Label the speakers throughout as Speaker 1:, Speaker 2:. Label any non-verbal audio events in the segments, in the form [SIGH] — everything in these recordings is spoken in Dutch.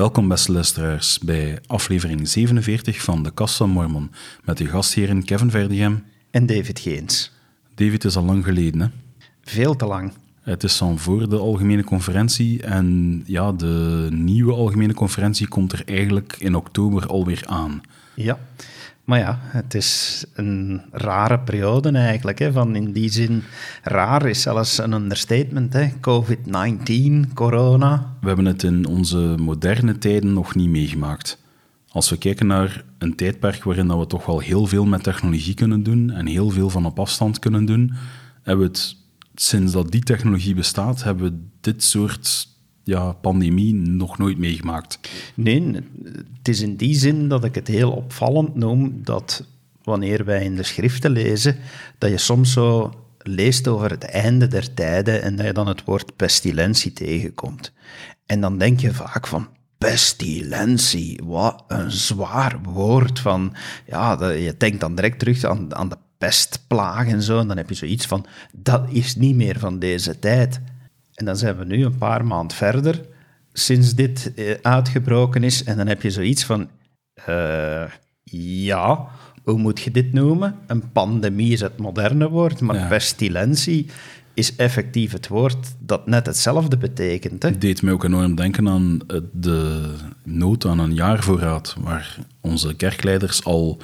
Speaker 1: Welkom beste luisteraars bij aflevering 47 van de Kassa Mormon met uw gastheren Kevin Verdegem
Speaker 2: en David Geens.
Speaker 1: David is al lang geleden, hè?
Speaker 2: Veel te lang.
Speaker 1: Het is dan voor de algemene conferentie en ja, de nieuwe algemene conferentie komt er eigenlijk in oktober alweer aan.
Speaker 2: Ja, maar ja, het is een rare periode eigenlijk. Hè, van in die zin, raar is zelfs een understatement. COVID-19, corona.
Speaker 1: We hebben het in onze moderne tijden nog niet meegemaakt. Als we kijken naar een tijdperk waarin dat we toch wel heel veel met technologie kunnen doen en heel veel van op afstand kunnen doen, hebben we het sinds dat die technologie bestaat, hebben we dit soort ja, pandemie nog nooit meegemaakt.
Speaker 2: Nee, het is in die zin dat ik het heel opvallend noem dat wanneer wij in de schriften lezen, dat je soms zo leest over het einde der tijden en dat je dan het woord pestilentie tegenkomt. En dan denk je vaak van, pestilentie, wat een zwaar woord van, ja, je denkt dan direct terug aan, aan de pestplaag en zo, en dan heb je zoiets van, dat is niet meer van deze tijd. En dan zijn we nu een paar maanden verder, sinds dit eh, uitgebroken is, en dan heb je zoiets van, uh, ja, hoe moet je dit noemen? Een pandemie is het moderne woord, maar pestilentie is effectief het woord dat net hetzelfde betekent. Hè?
Speaker 1: Het deed me ook enorm denken aan de nood aan een jaarvoorraad, waar onze kerkleiders al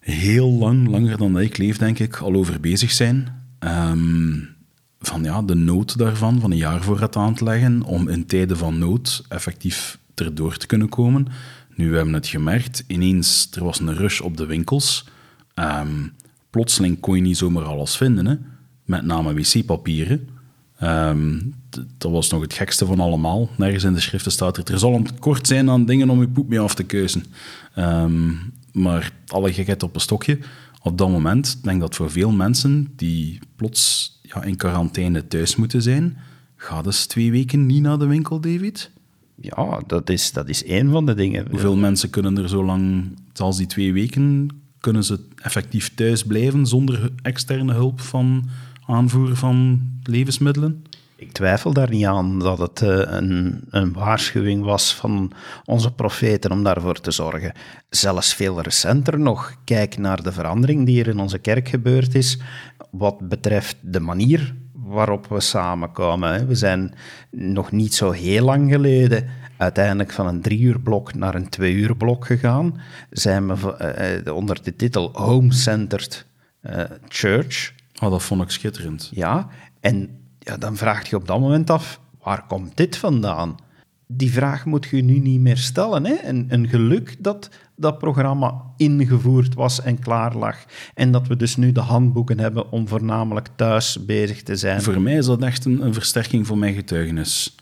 Speaker 1: heel lang, langer dan ik leef, denk ik, al over bezig zijn. Um, van ja, de nood daarvan, van een jaarvoorraad aan te leggen, om in tijden van nood effectief erdoor te kunnen komen. Nu, we hebben het gemerkt, ineens, er was een rush op de winkels. Um, plotseling kon je niet zomaar alles vinden, hè? met name wc-papieren. Um, dat was nog het gekste van allemaal. Nergens in de schriften staat er, er zal een kort zijn aan dingen om je poep mee af te keuzen. Um, maar alle gekheid op een stokje. Op dat moment, ik denk dat voor veel mensen die plots ja, in quarantaine thuis moeten zijn, gaat dus twee weken niet naar de winkel, David?
Speaker 2: Ja, dat is, dat is één van de dingen.
Speaker 1: Hoeveel mensen kunnen er zo lang, als die twee weken, kunnen ze effectief thuis blijven zonder externe hulp van aanvoer van levensmiddelen?
Speaker 2: Ik twijfel daar niet aan dat het eh, een, een, waarschuwing was van onze profeten om daarvoor te zorgen. Zelfs veel recenter nog, kijk naar de verandering die er in onze kerk gebeurd is, wat betreft de manier waarop we samenkomen. We zijn nog niet zo heel lang geleden uiteindelijk van een drie uur blok naar een twee uur blok gegaan. Zijn we uh, onder de titel Home-Centered uh, Church.
Speaker 1: Oh, dat vond ik schitterend.
Speaker 2: Ja, en dan vraag je op dat moment af, waar komt dit vandaan? Die vraag moet je nu niet meer stellen. Hè? En een geluk dat dat programma ingevoerd was en klaar lag. En dat we dus nu de handboeken hebben om voornamelijk thuis bezig te zijn.
Speaker 1: Voor mij is dat echt een, een versterking van mijn getuigenis.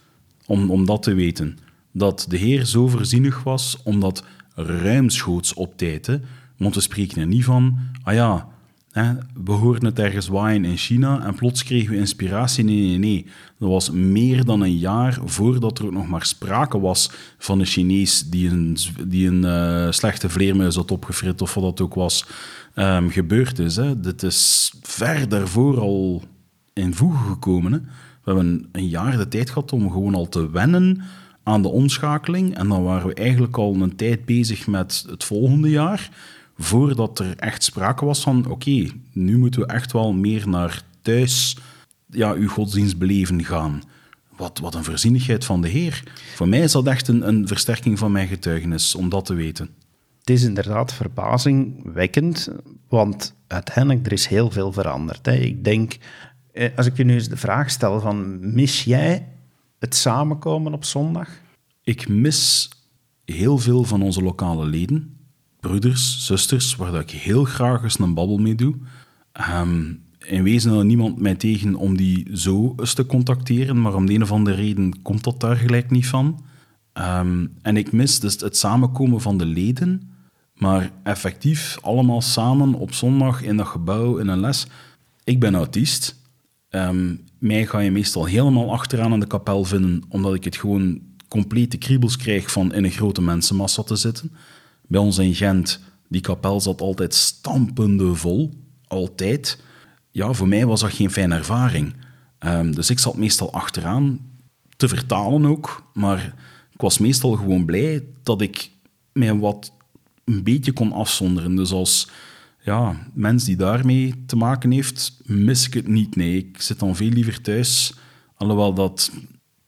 Speaker 1: Om, om dat te weten. Dat de Heer zo voorzienig was om dat ruimschoots op tijd. Hè? Want we spreken er niet van, ah ja, we hoorden het ergens waaien in China en plots kregen we inspiratie. Nee, nee, nee. Dat was meer dan een jaar voordat er ook nog maar sprake was van een Chinees die een, die een uh, slechte vleermuis had opgefrit of wat dat ook was, um, gebeurd is. Hè. Dit is ver daarvoor al in voegen gekomen. Hè. We hebben een jaar de tijd gehad om gewoon al te wennen aan de omschakeling. En dan waren we eigenlijk al een tijd bezig met het volgende jaar voordat er echt sprake was van, oké, nu moeten we echt wel meer naar thuis, ja, uw godsdienstbeleven gaan. Wat, wat een voorzienigheid van de Heer. Voor mij is dat echt een, een versterking van mijn getuigenis, om dat te weten.
Speaker 2: Het is inderdaad verbazingwekkend, want uiteindelijk er is heel veel veranderd. Hè. Ik denk, eh, als ik je nu eens de vraag stel van, mis jij het samenkomen op zondag?
Speaker 1: Ik mis heel veel van onze lokale leden broeders, zusters, waar dat ik heel graag eens een babbel mee doe. Um, in wezen had niemand mij tegen om die zo eens te contacteren, maar om de een of andere reden komt dat daar gelijk niet van. Ehm, en ik mis dus het samenkomen van de leden, maar effectief allemaal samen op zondag in dat gebouw in een les. Ik ben autist. Um, mij ga je meestal helemaal achteraan in de kapel vinden, omdat ik het gewoon complete kriebels krijg van in een grote mensenmassa te zitten. Bij ons in Gent, die kapel zat altijd stampende vol. Altijd. Ja, voor mij was dat geen fijne ervaring. Um, dus ik zat meestal achteraan, te vertalen ook. Maar ik was meestal gewoon blij dat ik mij wat een beetje kon afzonderen. Dus als ja, mens die daarmee te maken heeft, mis ik het niet. Nee, ik zit dan veel liever thuis. Alhoewel dat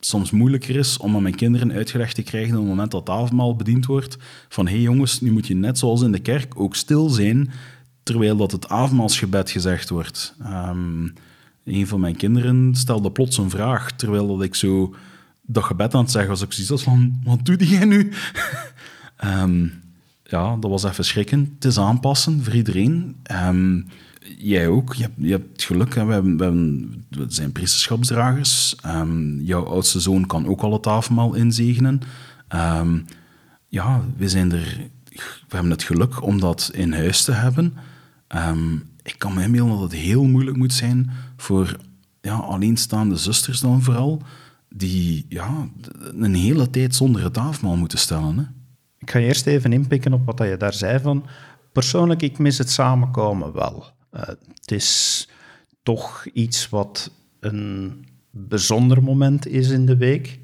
Speaker 1: soms moeilijker is om aan mijn kinderen uitgelegd te krijgen op het moment dat het avondmaal bediend wordt. Van hé hey jongens, nu moet je net zoals in de kerk ook stil zijn terwijl dat het avondmaalsgebed gezegd wordt. Um, een van mijn kinderen stelde plots een vraag terwijl dat ik zo dat gebed aan het zeggen was. Ik zoiets van, wat doe jij nu? um, [LAUGHS] ja, dat was even schrikken. Het is aanpassen voor iedereen. Um, jij ook. Je hebt, je hebt geluk. We, we, zijn priesterschapsdragers. Um, jouw oudste zoon kan ook al het avondmaal inzegenen. Um, ja, we, zijn er, we hebben het geluk om dat in huis te hebben. ik kan me inbeelden dat het heel moeilijk moet zijn voor ja, alleenstaande zusters dan vooral, die ja, een hele tijd zonder het avondmaal moeten stellen. Hè.
Speaker 2: Ik ga eerst even inpikken op wat je daar zei van... Persoonlijk, ik mis het samenkomen wel. Uh, het is toch iets wat een bijzonder moment is in de week.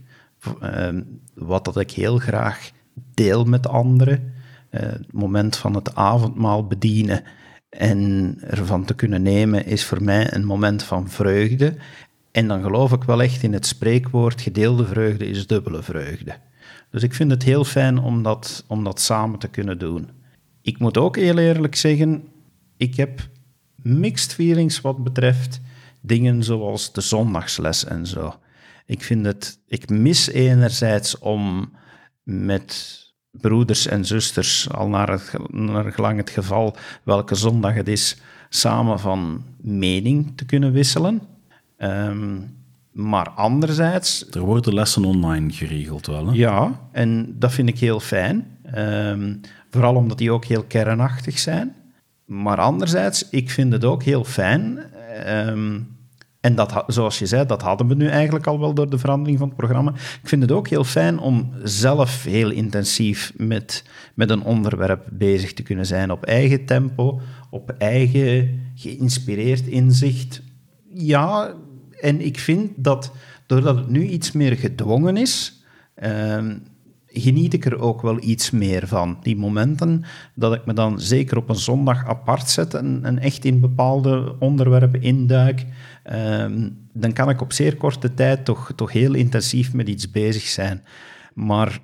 Speaker 2: Uh, wat dat ik heel graag deel met anderen. Uh, het moment van het avondmaal bedienen en ervan te kunnen nemen is voor mij een moment van vreugde. En dan geloof ik wel echt in het spreekwoord: gedeelde vreugde is dubbele vreugde. Dus ik vind het heel fijn om dat, om dat samen te kunnen doen. Ik moet ook heel eerlijk zeggen, ik heb mixed feelings wat betreft dingen zoals de zondagsles en zo. Ik vind het, ik mis enerzijds om met broeders en zusters, al naar, het, naar gelang het geval welke zondag het is, samen van mening te kunnen wisselen. Um, maar anderzijds...
Speaker 1: Er worden lessen online geregeld wel, hè?
Speaker 2: Ja, en dat vind ik heel fijn. Um, vooral omdat die ook heel kernachtig zijn. Maar anderzijds, ik vind het ook heel fijn... Um, en dat, zoals je zei, dat hadden we nu eigenlijk al wel door de verandering van het programma. Ik vind het ook heel fijn om zelf heel intensief met, met een onderwerp bezig te kunnen zijn. Op eigen tempo, op eigen geïnspireerd inzicht. Ja, en ik vind dat doordat het nu iets meer gedwongen is, uh, geniet ik er ook wel iets meer van. Die momenten dat ik me dan zeker op een zondag apart zet en, en echt in bepaalde onderwerpen induik, uh, dan kan ik op zeer korte tijd toch, toch heel intensief met iets bezig zijn. Maar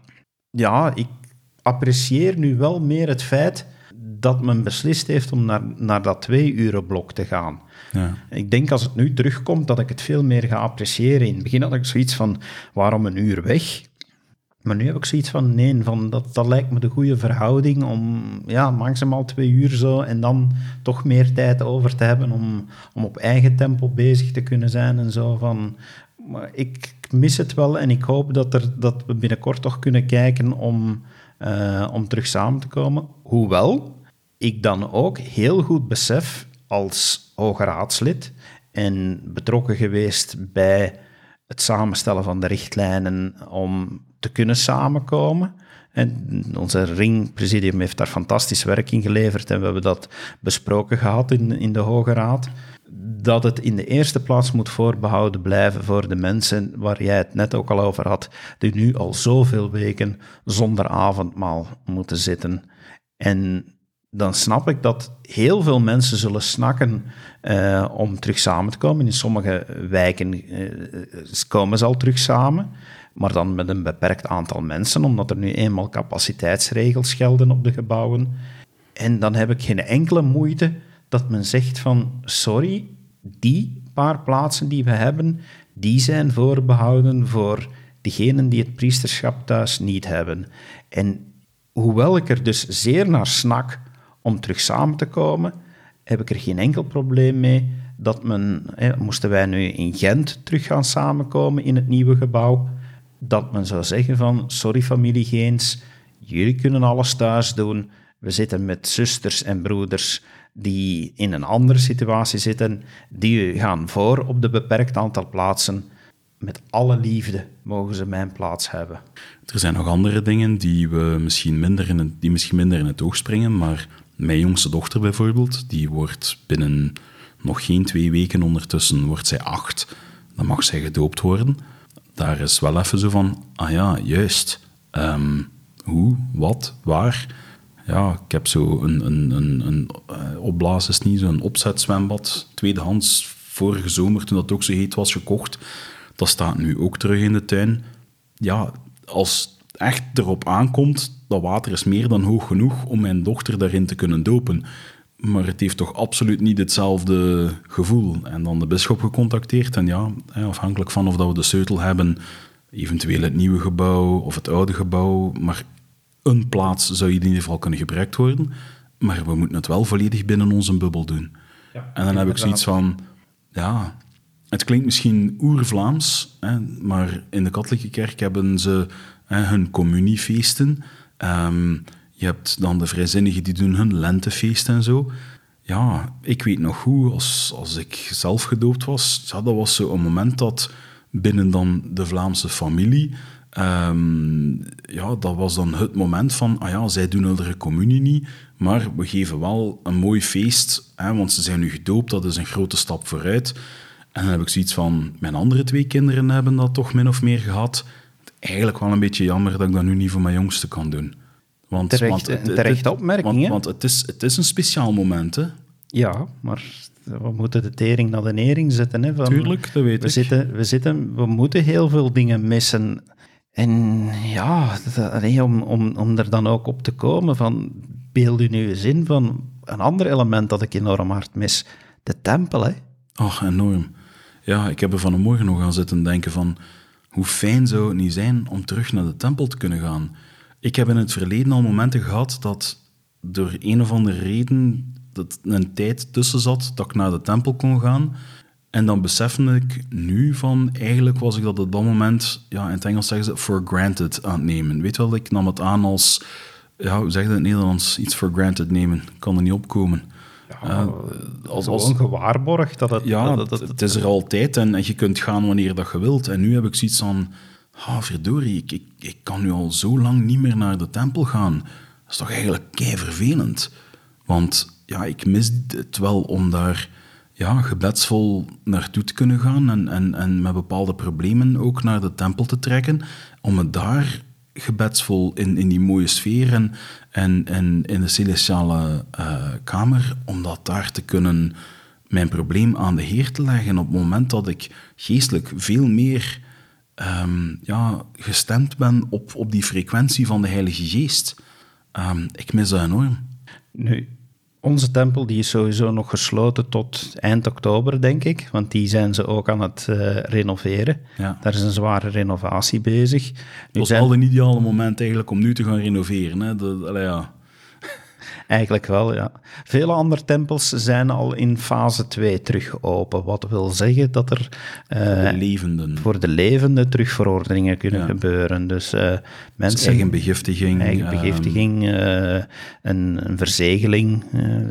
Speaker 2: ja, ik apprecieer nu wel meer het feit dat men beslist heeft om naar, naar dat twee uren blok te gaan. Ja. Ik denk als het nu terugkomt dat ik het veel meer ga appreciëren. In het begin had ik zoiets van, waarom een uur weg? Maar nu heb ik zoiets van, nee, van dat, dat lijkt me de goede verhouding om ja, maximaal twee uur zo en dan toch meer tijd over te hebben om, om op eigen tempo bezig te kunnen zijn en zo. Van, maar ik mis het wel en ik hoop dat, er, dat we binnenkort toch kunnen kijken om, uh, om terug samen te komen. Hoewel ik dan ook heel goed besef als hoge raadslid en betrokken geweest bij het samenstellen van de richtlijnen om te kunnen samenkomen. En onze ringpresidium heeft daar fantastisch werk in geleverd en we hebben dat besproken gehad in, in de Hoge Raad. Dat het in de eerste plaats moet voorbehouden blijven voor de mensen waar jij het net ook al over had, die nu al zoveel weken zonder avondmaal moeten zitten. En dan snap ik dat heel veel mensen zullen snakken uh, om terug samen te komen. In sommige wijken uh, komen ze al terug samen, maar dan met een beperkt aantal mensen, omdat er nu eenmaal capaciteitsregels gelden op de gebouwen. En dan heb ik geen enkele moeite dat men zegt van sorry, die paar plaatsen die we hebben, die zijn voorbehouden voor diegenen die het priesterschap thuis niet hebben. En hoewel ik er dus zeer naar snak om terug samen te komen, heb ik er geen enkel probleem mee dat men, moesten wij nu in Gent terug gaan samenkomen in het nieuwe gebouw, dat men zou zeggen van, sorry familie Geens, jullie kunnen alles thuis doen, we zitten met zusters en broeders die in een andere situatie zitten, die gaan voor op de beperkt aantal plaatsen. Met alle liefde mogen ze mijn plaats hebben.
Speaker 1: Er zijn nog andere dingen die, we misschien minder in het, die misschien minder in het oog springen, maar mijn jongste dochter bijvoorbeeld, die wordt binnen nog geen twee weken ondertussen, wordt zij acht. Dan mag zij gedoopt worden. Daar is wel even zo van, ah ja, juist. Ehm, hoe, wat, waar? Ja, ik heb zo een, een, een, een uh, opblaas niet, opzetzwembad, tweedehands, vorige zomer, toen dat ook zo heet was, gekocht. Dat staat nu ook terug in de tuin. Ja, als het echt erop aankomt, dat water is meer dan hoog genoeg om mijn dochter daarin te kunnen dopen. Maar het heeft toch absoluut niet hetzelfde gevoel. En dan de bisschop gecontacteerd. En ja, afhankelijk van of dat we de sleutel hebben, eventueel het nieuwe gebouw of het oude gebouw. Maar een plaats zou in ieder geval kunnen gebruikt worden. Maar we moeten het wel volledig binnen onze bubbel doen. Ja, en dan heb ik zoiets van, ja, het klinkt misschien oer-Vlaams, maar in de katholieke kerk hebben ze hè, hun communiefeesten. Um, je hebt dan de vrijzinnigen die doen hun lentefeest en zo. Ja, ik weet nog goed, als, als ik zelf gedoopt was, dat was zo een moment dat binnen dan de Vlaamse familie, um, ja, dat was dan het moment van, ah ja, zij doen de communie niet, maar we geven wel een mooi feest, hè, want ze zijn nu gedoopt, dat is een grote stap vooruit. En dan heb ik zoiets van, mijn andere twee kinderen hebben dat toch min of meer gehad. Eigenlijk wel een beetje jammer dat ik dat nu niet voor mijn jongste kan doen.
Speaker 2: Want, terecht, want, het, terecht opmerking,
Speaker 1: want, want, het, is, het is een speciaal moment, hè?
Speaker 2: Ja, maar we moeten de tering naar de nering zetten. Hè, van,
Speaker 1: Tuurlijk, dat weet
Speaker 2: we
Speaker 1: ik.
Speaker 2: Zitten, we, zitten, we moeten heel veel dingen missen. En ja, dat, om, om, om er dan ook op te komen van... Beeld u nu eens in van een ander element dat ik enorm hard mis. De tempel, hè?
Speaker 1: Ach, enorm. Ja, ik heb er vanmorgen nog aan zitten denken van... Hoe fijn zou het niet zijn om terug naar de tempel te kunnen gaan... Ik heb in het verleden al momenten gehad dat door een of andere reden dat een tijd tussen zat dat ik naar de tempel kon gaan. En dan besefte ik nu van, eigenlijk was ik dat op dat moment, ja, in het Engels zeggen ze, for granted aan het nemen. Weet wel, ik nam het aan als, ja, hoe zeg je dat in het Nederlands, iets for granted nemen. kan er niet opkomen.
Speaker 2: Ja, uh, als, als gewaarborgd dat het...
Speaker 1: Ja,
Speaker 2: dat,
Speaker 1: dat, het is er altijd en, en je kunt gaan wanneer dat je wilt. En nu heb ik zoiets van ah, verdorie, ik, ik, ik kan nu al zo lang niet meer naar de tempel gaan. Dat is toch eigenlijk kei vervelend. Want ja, ik mis het wel om daar ja, gebedsvol naartoe te kunnen gaan en, en, en met bepaalde problemen ook naar de tempel te trekken, om het daar gebedsvol in, in die mooie sfeer en, en, in de celestiale uh, kamer, om dat daar te kunnen mijn probleem aan de Heer te leggen op het moment dat ik geestelijk veel meer um, ja, gestemd ben op, op die frequentie van de Heilige Geest. Um, ik mis dat enorm.
Speaker 2: Nu, onze tempel die is sowieso nog gesloten tot eind oktober, denk ik. Want die zijn ze ook aan het uh, renoveren. Ja. Daar is een zware renovatie bezig.
Speaker 1: Nu het zijn... al een ideale moment eigenlijk om nu te gaan renoveren. Hè? De, allee, ja.
Speaker 2: Eigenlijk wel, ja. Vele andere tempels zijn al in fase 2 terug open. Wat wil zeggen dat er
Speaker 1: uh, de levenden.
Speaker 2: voor de levenden terugverordeningen kunnen gebeuren. Dus uh, mensen... Dus
Speaker 1: eigen begiftiging.
Speaker 2: Eigen ehm, begiftiging, uh, een, een, verzegeling.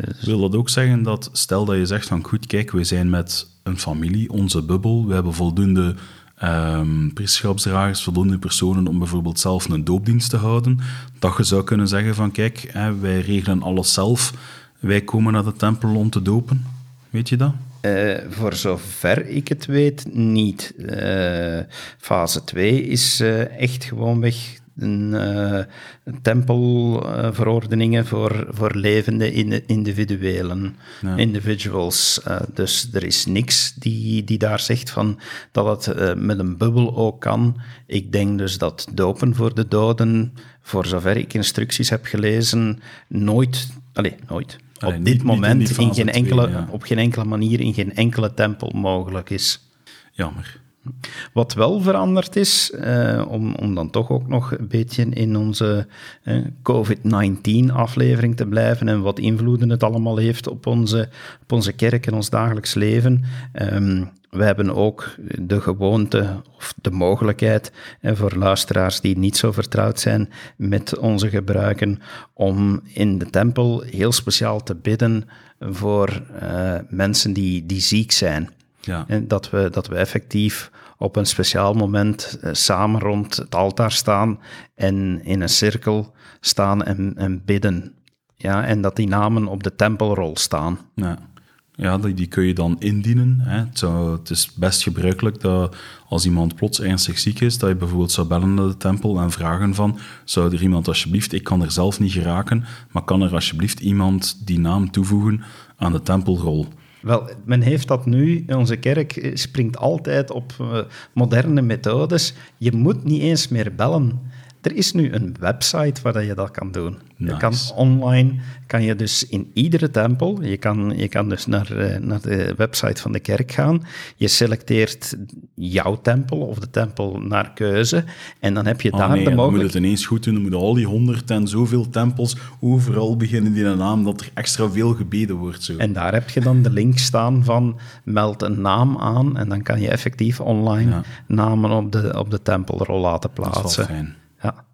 Speaker 1: Dus... Wil dat ook zeggen dat, stel dat je zegt van goed, kijk, we zijn met een familie, onze bubbel, we hebben voldoende um, voldoende personen om bijvoorbeeld zelf een doopdienst te houden, dat je zou kunnen zeggen van kijk, hè, wij regelen alles zelf, wij komen naar de tempel om te dopen. Weet je dat?
Speaker 2: Uh, voor zover ik het weet, niet. Uh, fase 2 is uh, echt gewoonweg een, uh, tempelverordeningen voor, voor levende individuelen, ja. individuals. Uh, dus er is niks die, die daar zegt van dat het uh, met een bubbel ook kan. Ik denk dus dat dopen voor de doden, voor zover ik instructies heb gelezen, nooit, allez, nooit, op dit niet, moment niet in, in geen enkele, twee, ja. op geen enkele manier in geen enkele tempel mogelijk is.
Speaker 1: Jammer.
Speaker 2: Wat wel veranderd is, uh, om, om dan toch ook nog een beetje in onze uh, COVID-19-aflevering te blijven en wat invloeden het allemaal heeft op onze, op onze kerk en ons dagelijks leven. Um, we hebben ook de gewoonte of de mogelijkheid en voor luisteraars die niet zo vertrouwd zijn met onze gebruiken om in de tempel heel speciaal te bidden voor uh, mensen die, die ziek zijn. Ja. En dat, we, dat we effectief op een speciaal moment uh, samen rond het altaar staan en in een cirkel staan en, en bidden. Ja, en dat die namen op de tempelrol staan.
Speaker 1: Ja. Ja, die, die kun je dan indienen. Hè. Het, zou, het is best gebruikelijk dat als iemand plots ernstig ziek is, dat je bijvoorbeeld zou bellen naar de tempel en vragen van, zou er iemand alsjeblieft, ik kan er zelf niet geraken, maar kan er alsjeblieft iemand die naam toevoegen aan de tempelrol?
Speaker 2: Wel, men heeft dat nu, onze kerk springt altijd op uh, moderne methodes. Je moet niet eens meer bellen. Er is nu een website waar je dat kan doen.
Speaker 1: Nice.
Speaker 2: Je kan online, kan je dus in iedere tempel, je kan, je kan dus naar, uh, naar de website van de kerk gaan. Je selecteert jouw tempel of de tempel naar keuze. En dan heb je
Speaker 1: Ah,
Speaker 2: daar
Speaker 1: nee,
Speaker 2: de
Speaker 1: dan moet
Speaker 2: mogelijkheid.
Speaker 1: het ineens goed doen. Dan moeten al die honderd en zoveel tempels overal beginnen die een naam, dat er extra veel gebeden wordt. Zo.
Speaker 2: En daar heb je dan de link staan van meld een naam aan en dan kan je effectief online
Speaker 1: Ja.
Speaker 2: namen op de, op de tempelrol laten
Speaker 1: dat is wel
Speaker 2: plaatsen.
Speaker 1: fijn.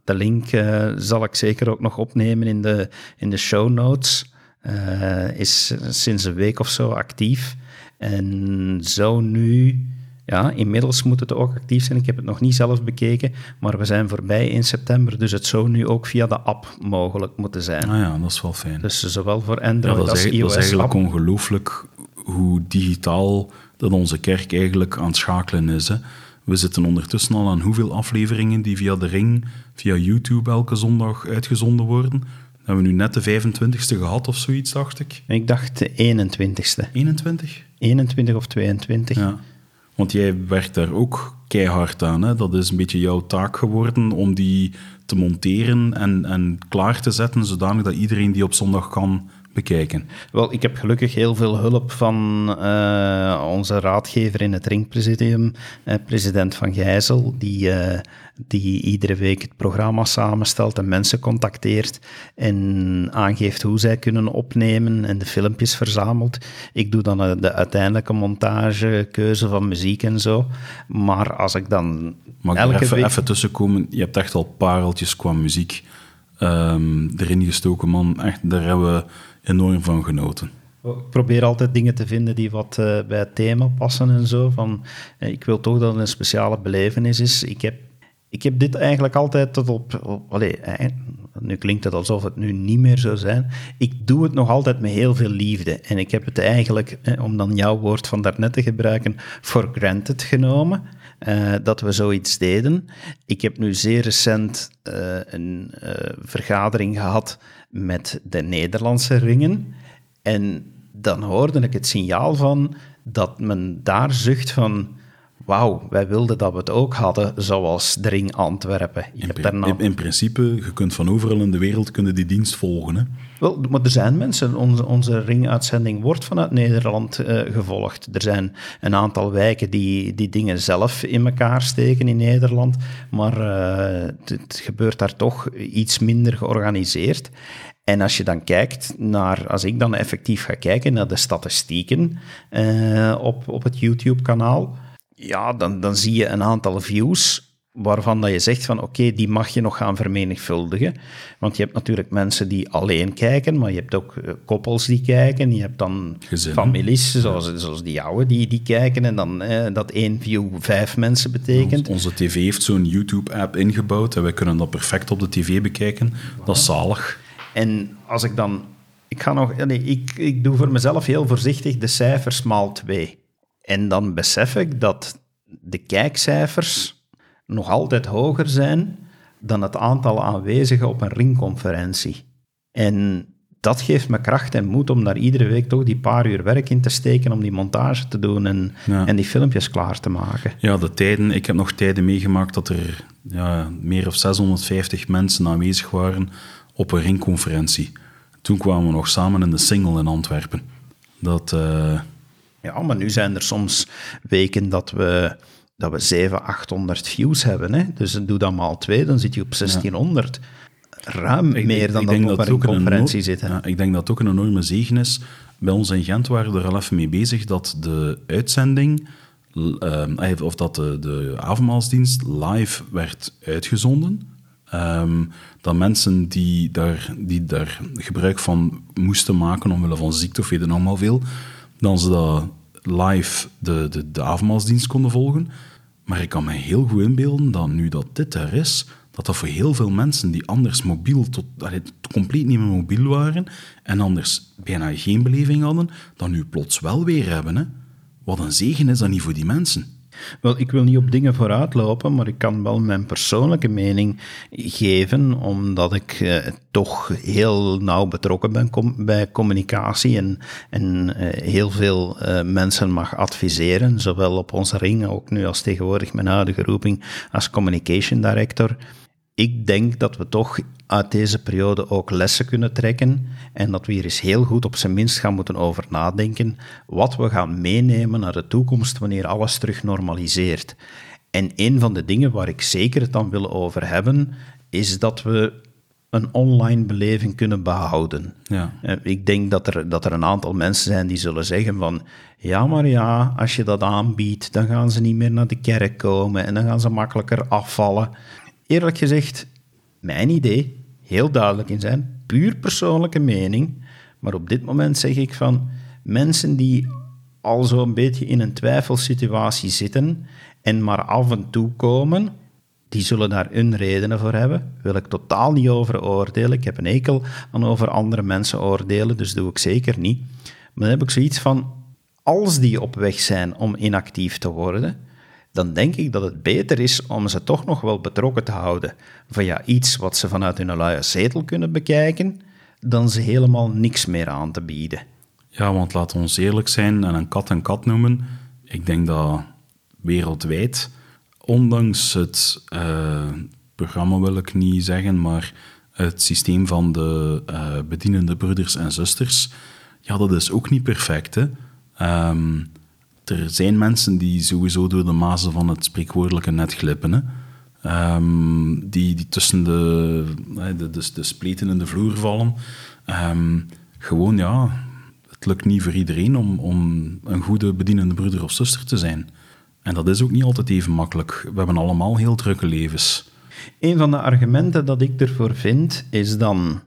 Speaker 2: De link eh, zal ik zeker ook nog opnemen in de, in de show notes. Eh, is sinds een week of zo actief. En zo nu, ja, inmiddels moet het ook actief zijn. Ik heb het nog niet zelf bekeken, maar we zijn voorbij in september. Dus het zou nu ook via de app mogelijk moeten zijn.
Speaker 1: Ah ja, dat is wel fijn.
Speaker 2: Dus zowel voor Android als
Speaker 1: eigenlijk- dat is
Speaker 2: iOS.
Speaker 1: eigenlijk ongelooflijk hoe digitaal dat onze kerk eigenlijk aan het schakelen is. Hè. We zitten ondertussen al aan hoeveel afleveringen die via de ring, via YouTube elke zondag uitgezonden worden. Dan hebben we nu net de 25ste gehad of zoiets, dacht ik.
Speaker 2: Ik dacht de 21ste.
Speaker 1: 21?
Speaker 2: 21 of 22.
Speaker 1: Ja. Want jij werkt daar ook keihard aan. Hè? Dat is een beetje jouw taak geworden om die te monteren en, en klaar te zetten, zodanig dat iedereen die op zondag kan bekijken.
Speaker 2: Wel, ik heb gelukkig heel veel hulp van eh, onze raadgever in het ringpresidium, eh, president Van Gijzel, die, eh, die iedere week het programma samenstelt en mensen contacteert en aangeeft hoe zij kunnen opnemen en de filmpjes verzamelt. Ik doe dan de uiteindelijke montage, keuze van muziek en zo. Maar als ik dan
Speaker 1: Mag ik
Speaker 2: elke
Speaker 1: even,
Speaker 2: week...
Speaker 1: even tussenkomen? Je hebt echt al pareltjes qua muziek ehm, erin gestoken, man. Echt, daar hebben we enorm van genoten.
Speaker 2: Ik probeer altijd dingen te vinden die wat eh, bij het thema passen en zo. Van, eh, ik wil toch dat het een speciale belevenis is. Ik heb, ik heb dit eigenlijk altijd tot op... op allee, eh, nu klinkt het alsof het nu niet meer zou zijn. Ik doe het nog altijd met heel veel liefde. En ik heb het eigenlijk, om dan jouw woord van daarnet te gebruiken, for granted genomen. eh, dat we zoiets deden. Ik heb nu zeer recent eh, een eh, vergadering gehad met de Nederlandse ringen. En dan hoorde ik het signaal van dat men daar zucht van... Wauw, wij wilden dat we het ook hadden, zoals de Ring Antwerpen. Je
Speaker 1: In,
Speaker 2: hebt
Speaker 1: pri-
Speaker 2: daarna...
Speaker 1: in, in principe, je kunt van overal in de wereld kunnen die dienst volgen. Hè?
Speaker 2: Wel, maar er zijn mensen, onze, onze ringuitzending wordt vanuit Nederland eh, gevolgd. Er zijn een aantal wijken die, die dingen zelf in elkaar steken in Nederland, maar eh, het, het gebeurt daar toch iets minder georganiseerd. En als je dan kijkt naar, als ik dan effectief ga kijken naar de statistieken eh, op, op het YouTube-kanaal, ja, dan, dan zie je een aantal views waarvan dat je zegt van oké, die mag je nog gaan vermenigvuldigen. Want je hebt natuurlijk mensen die alleen kijken, maar je hebt ook eh, koppels die kijken. Je hebt dan
Speaker 1: Gezinnen.
Speaker 2: families, zoals, zoals die jouwe, die, die kijken. En dan eh, dat één view vijf mensen betekent.
Speaker 1: Onze tv heeft zo'n YouTube-app ingebouwd en wij kunnen dat perfect op de tv bekijken. Dat is zalig.
Speaker 2: En als ik dan... Ik, ga nog, nee, ik, ik doe voor mezelf heel voorzichtig de cijfers maal twee. En dan besef ik dat de kijkcijfers nog altijd hoger zijn dan het aantal aanwezigen op een ringconferentie. En dat geeft me kracht en moed om daar iedere week toch die paar uur werk in te steken om die montage te doen en,
Speaker 1: Ja.
Speaker 2: en die filmpjes klaar te maken.
Speaker 1: Ja, de tijden. Ik heb nog tijden meegemaakt dat er ja, meer of 650 mensen aanwezig waren op een ringconferentie. Toen kwamen we nog samen in de single in Antwerpen. Dat, eh,
Speaker 2: Ja, maar nu zijn er soms weken dat we, dat we 700, 800 views hebben. Hè? Dus doe dat maal twee, dan zit je op 1600. Ruim
Speaker 1: ik-
Speaker 2: meer dan
Speaker 1: ik
Speaker 2: dat we een conferentie zitten.
Speaker 1: Ja, ik denk dat het ook een enorme zegen is. Bij ons in Gent waren we er al even mee bezig dat de uitzending, ehm, of dat de, de avondmaalsdienst live werd uitgezonden. Ehm, dat mensen die daar, die daar gebruik van moesten maken omwille van ziekte of weet ik nog maar veel, dan ze dat live de, de, de avondmaalsdienst konden volgen. Maar ik kan me heel goed inbeelden dat nu dat dit er is, dat dat voor heel veel mensen die anders mobiel tot, allee, compleet niet meer mobiel waren en anders bijna geen beleving hadden, dan nu plots wel weer hebben. Hè? Wat een zegen is dat niet voor die mensen.
Speaker 2: Wel, ik wil niet op dingen vooruitlopen, maar ik kan wel mijn persoonlijke mening geven, omdat ik eh, toch heel nauw betrokken ben bij communicatie en, en eh, heel veel eh, mensen mag adviseren, zowel op onze ring, ook nu als tegenwoordig mijn huidige roeping als communication director ik denk dat we toch uit deze periode ook lessen kunnen trekken en dat we hier eens heel goed op zijn minst gaan moeten over nadenken wat we gaan meenemen naar de toekomst wanneer alles terug normaliseert. En een van de dingen waar ik zeker het dan wil over hebben, is dat we een online beleving kunnen behouden.
Speaker 1: Ja.
Speaker 2: Eh, ik denk dat er, dat er een aantal mensen zijn die zullen zeggen van ja, maar ja, als je dat aanbiedt, dan gaan ze niet meer naar de kerk komen en dan gaan ze makkelijker afvallen eerlijk gezegd, mijn idee, heel duidelijk in zijn, puur persoonlijke mening. Maar op dit moment zeg ik van mensen die al zo'n beetje in een twijfelsituatie zitten en maar af en toe komen, die zullen daar hun redenen voor hebben. Wil ik totaal niet over oordelen. Ik heb een ekel aan over andere mensen oordelen, dus doe ik zeker niet. Maar dan heb ik zoiets van, als die op weg zijn om inactief te worden, dan denk ik dat het beter is om ze toch nog wel betrokken te houden via iets wat ze vanuit hun luie zetel kunnen bekijken, dan ze helemaal niks meer aan te bieden.
Speaker 1: Ja, want laat ons eerlijk zijn en een kat een kat noemen. Ik denk dat wereldwijd, ondanks het uh, programma wil ik niet zeggen, maar het systeem van de uh, bedienende broeders en zusters, ja, dat is ook niet perfect. Hè? Um, er zijn mensen die sowieso door de mazen van het spreekwoordelijke net glippen. Ehm, die, die tussen de, de, de, spleten in de vloer vallen. Um, gewoon, ja, het lukt niet voor iedereen om, om een goede bedienende broeder of zuster te zijn. En dat is ook niet altijd even makkelijk. We hebben allemaal heel drukke levens.
Speaker 2: Een van de argumenten dat ik ervoor vind, is dan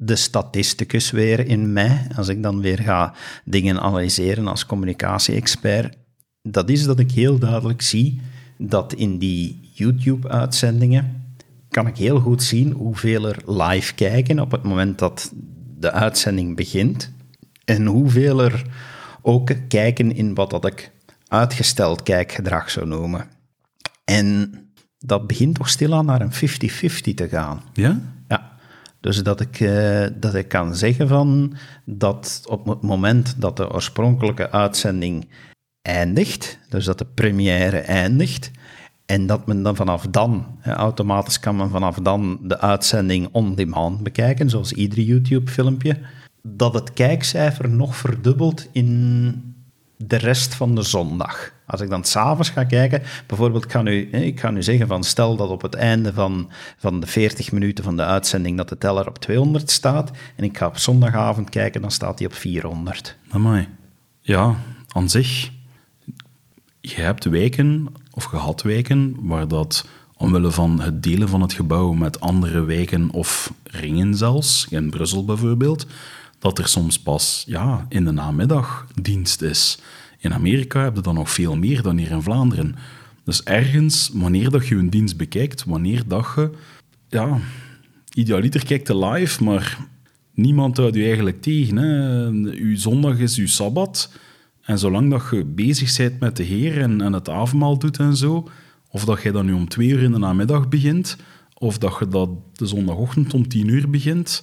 Speaker 2: de statisticus weer in mij, als ik dan weer ga dingen analyseren als communicatie-expert, dat is dat ik heel duidelijk zie dat in die YouTube-uitzendingen kan ik heel goed zien hoeveel er live kijken op het moment dat de uitzending begint en hoeveel er ook kijken in wat dat ik uitgesteld kijkgedrag zou noemen. En dat begint toch stilaan naar een 50-50 te gaan.
Speaker 1: Ja?
Speaker 2: Dus dat ik, uh, dat ik kan zeggen van dat op het moment dat de oorspronkelijke uitzending eindigt, dus dat de première eindigt, en dat men dan vanaf dan, automatisch kan men vanaf dan de uitzending on demand bekijken, zoals ieder YouTube-filmpje, dat het kijkcijfer nog verdubbelt in de rest van de zondag. Als ik dan s'avonds ga kijken, bijvoorbeeld, ik ga, ik ga nu zeggen van stel dat op het einde van, van de 40 minuten van de uitzending dat de teller op 200 staat en ik ga op zondagavond kijken, dan staat hij op 400.
Speaker 1: Amai. Ja, aan zich, je hebt wijken, of gehad wijken, waar dat omwille van het delen van het gebouw met andere wijken of ringen zelfs, in Brussel bijvoorbeeld, dat er soms pas ja, in de namiddag dienst is. In Amerika heb je dan nog veel meer dan hier in Vlaanderen. Dus ergens, wanneer dat je een dienst bekijkt, wanneer dat je... Ja, idealiter kijkt je live, maar niemand houdt je eigenlijk tegen. Hè. Uw zondag is uw sabbat. En zolang dat je bezig bent met de Heer en, het avondmaal doet en zo, of dat je dan nu om twee uur in de namiddag begint, of dat je dat de zondagochtend om tien uur begint,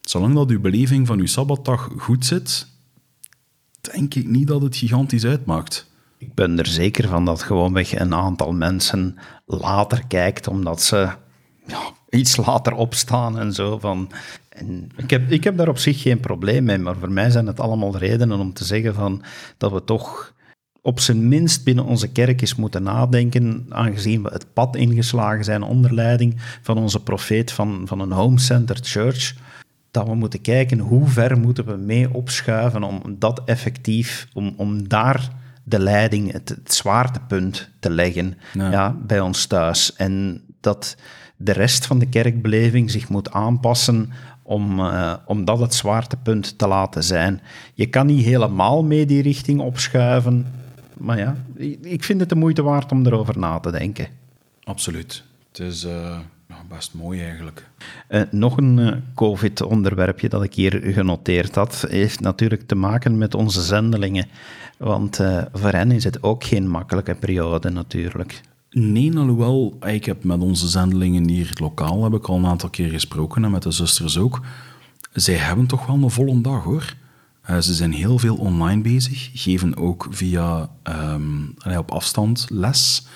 Speaker 1: zolang dat uw beleving van uw sabbatdag goed zit, denk ik niet dat het gigantisch uitmaakt.
Speaker 2: Ik ben er zeker van dat gewoonweg een aantal mensen later kijkt, omdat ze ja, iets later opstaan en zo. Van, en ik, heb, ik heb daar op zich geen probleem mee, maar voor mij zijn het allemaal redenen om te zeggen van, dat we toch op zijn minst binnen onze kerk eens moeten nadenken, aangezien we het pad ingeslagen zijn onder leiding van onze profeet van, van een home-centered church dat we moeten kijken hoe ver moeten we mee opschuiven om dat effectief, om, om daar de leiding, het, zwaartepunt te leggen ja. bij ons thuis. En dat de rest van de kerkbeleving zich moet aanpassen om, uh, om dat het zwaartepunt te laten zijn. Je kan niet helemaal mee die richting opschuiven, maar ja, ik vind het de moeite waard om erover na te denken.
Speaker 1: Absoluut. Het is... Uh best mooi eigenlijk.
Speaker 2: Uh, nog een uh, COVID-onderwerpje dat ik hier genoteerd had, heeft natuurlijk te maken met onze zendelingen. Want uh, voor hen is het ook geen makkelijke periode natuurlijk.
Speaker 1: Nee, alhoewel, ik heb met onze zendelingen hier lokaal heb ik al een aantal keer gesproken en met de zusters ook. Zij hebben toch wel een volle dag hoor. ze zijn heel veel online bezig, geven ook via um, op afstand les.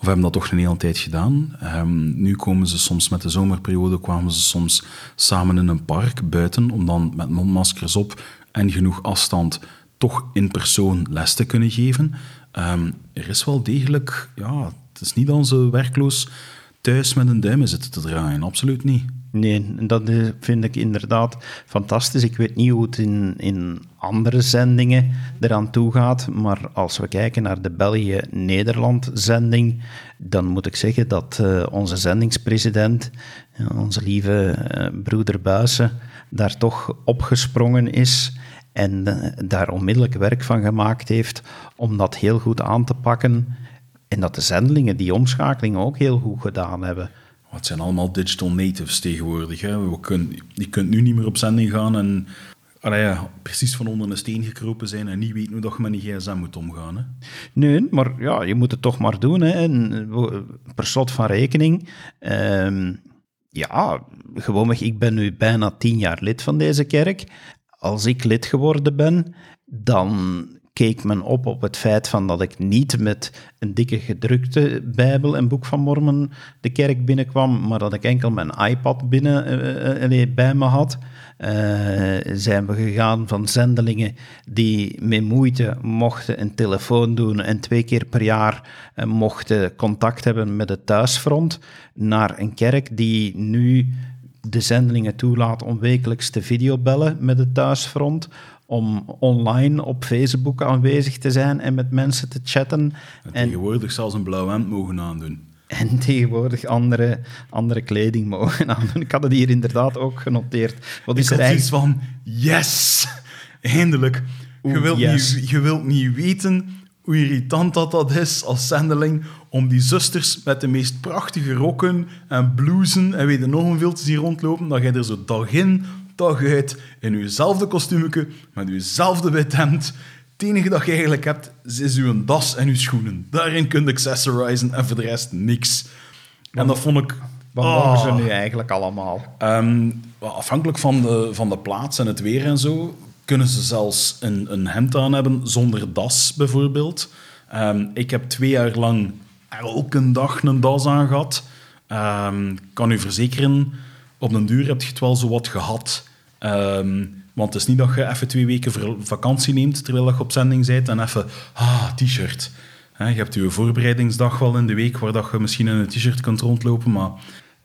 Speaker 1: Of hebben dat toch een hele tijd gedaan. Um, nu komen ze soms met de zomerperiode, kwamen ze soms samen in een park buiten, om dan met mondmaskers op en genoeg afstand toch in persoon les te kunnen geven. Um, er is wel degelijk, ja, het is niet dat ze werkloos thuis met een duim zitten te draaien, absoluut niet.
Speaker 2: Nee, dat eh, vind ik inderdaad fantastisch. Ik weet niet hoe het in, in andere zendingen eraan toe gaat, maar als we kijken naar de België-Nederland-zending, dan moet ik zeggen dat uh, onze zendingspresident, onze lieve uh, broeder Buissen, daar toch opgesprongen is en daar onmiddellijk werk van gemaakt heeft om dat heel goed aan te pakken. En dat de zendelingen die omschakeling ook heel goed gedaan hebben.
Speaker 1: Het zijn allemaal digital natives tegenwoordig. Hè. We kun, je kunt nu niet meer op zending gaan en allee, ja, precies van onder een steen gekropen zijn en niet weten hoe dat je met een gsm moet omgaan. Hè.
Speaker 2: Nee, maar ja, je moet het toch maar doen. Hè. En, per slot van rekening... Uh, ja, gewoonweg, ik ben nu bijna tien jaar lid van deze kerk. Als ik lid geworden ben, dan keek men op op het feit van dat ik niet met een dikke gedrukte Bijbel en Boek van Mormon de kerk binnenkwam, maar dat ik enkel mijn iPad binnen, uh, uh, bij me had. Zijn we gegaan van zendelingen die met moeite mochten een telefoon doen en twee keer per jaar mochten contact hebben met het thuisfront, naar een kerk die nu de zendelingen toelaat om wekelijks te videobellen met het thuisfront, om online op Facebook aanwezig te zijn en met mensen te chatten.
Speaker 1: En tegenwoordig zelfs een blauw hemd mogen aandoen.
Speaker 2: En tegenwoordig andere, andere kleding mogen aandoen. Ik had het hier inderdaad ook genoteerd.
Speaker 1: Wat is er eigenlijk... van, yes! Eindelijk. je, wilt niet, je wilt niet weten hoe irritant dat, dat is als zendeling om die zusters met de meest prachtige rokken en blousen en weet je nog hoeveel te zien rondlopen, dat jij er zo dag in, dag uit in uwzelfde kostuumje, met uwzelfde wit hemd. Het enige dat je eigenlijk hebt, is uw das en uw schoenen. Daarin kun je accessorizen en voor de rest niks. En dat vond ik...
Speaker 2: Wat mogen ze ah. nu eigenlijk allemaal?
Speaker 1: Um, afhankelijk van de, van de plaats en het weer en zo, kunnen ze zelfs een, een hemd aan hebben zonder das, bijvoorbeeld. Um, ik heb twee jaar lang elke dag een das aan gehad. Um, kan u verzekeren, op den duur heb je het wel zo wat gehad. Um, want het is niet dat je even twee weken vakantie neemt terwijl je op zending bent en even, ah, t-shirt. Je hebt je voorbereidingsdag wel in de week waar dat je misschien in een t-shirt kunt rondlopen, maar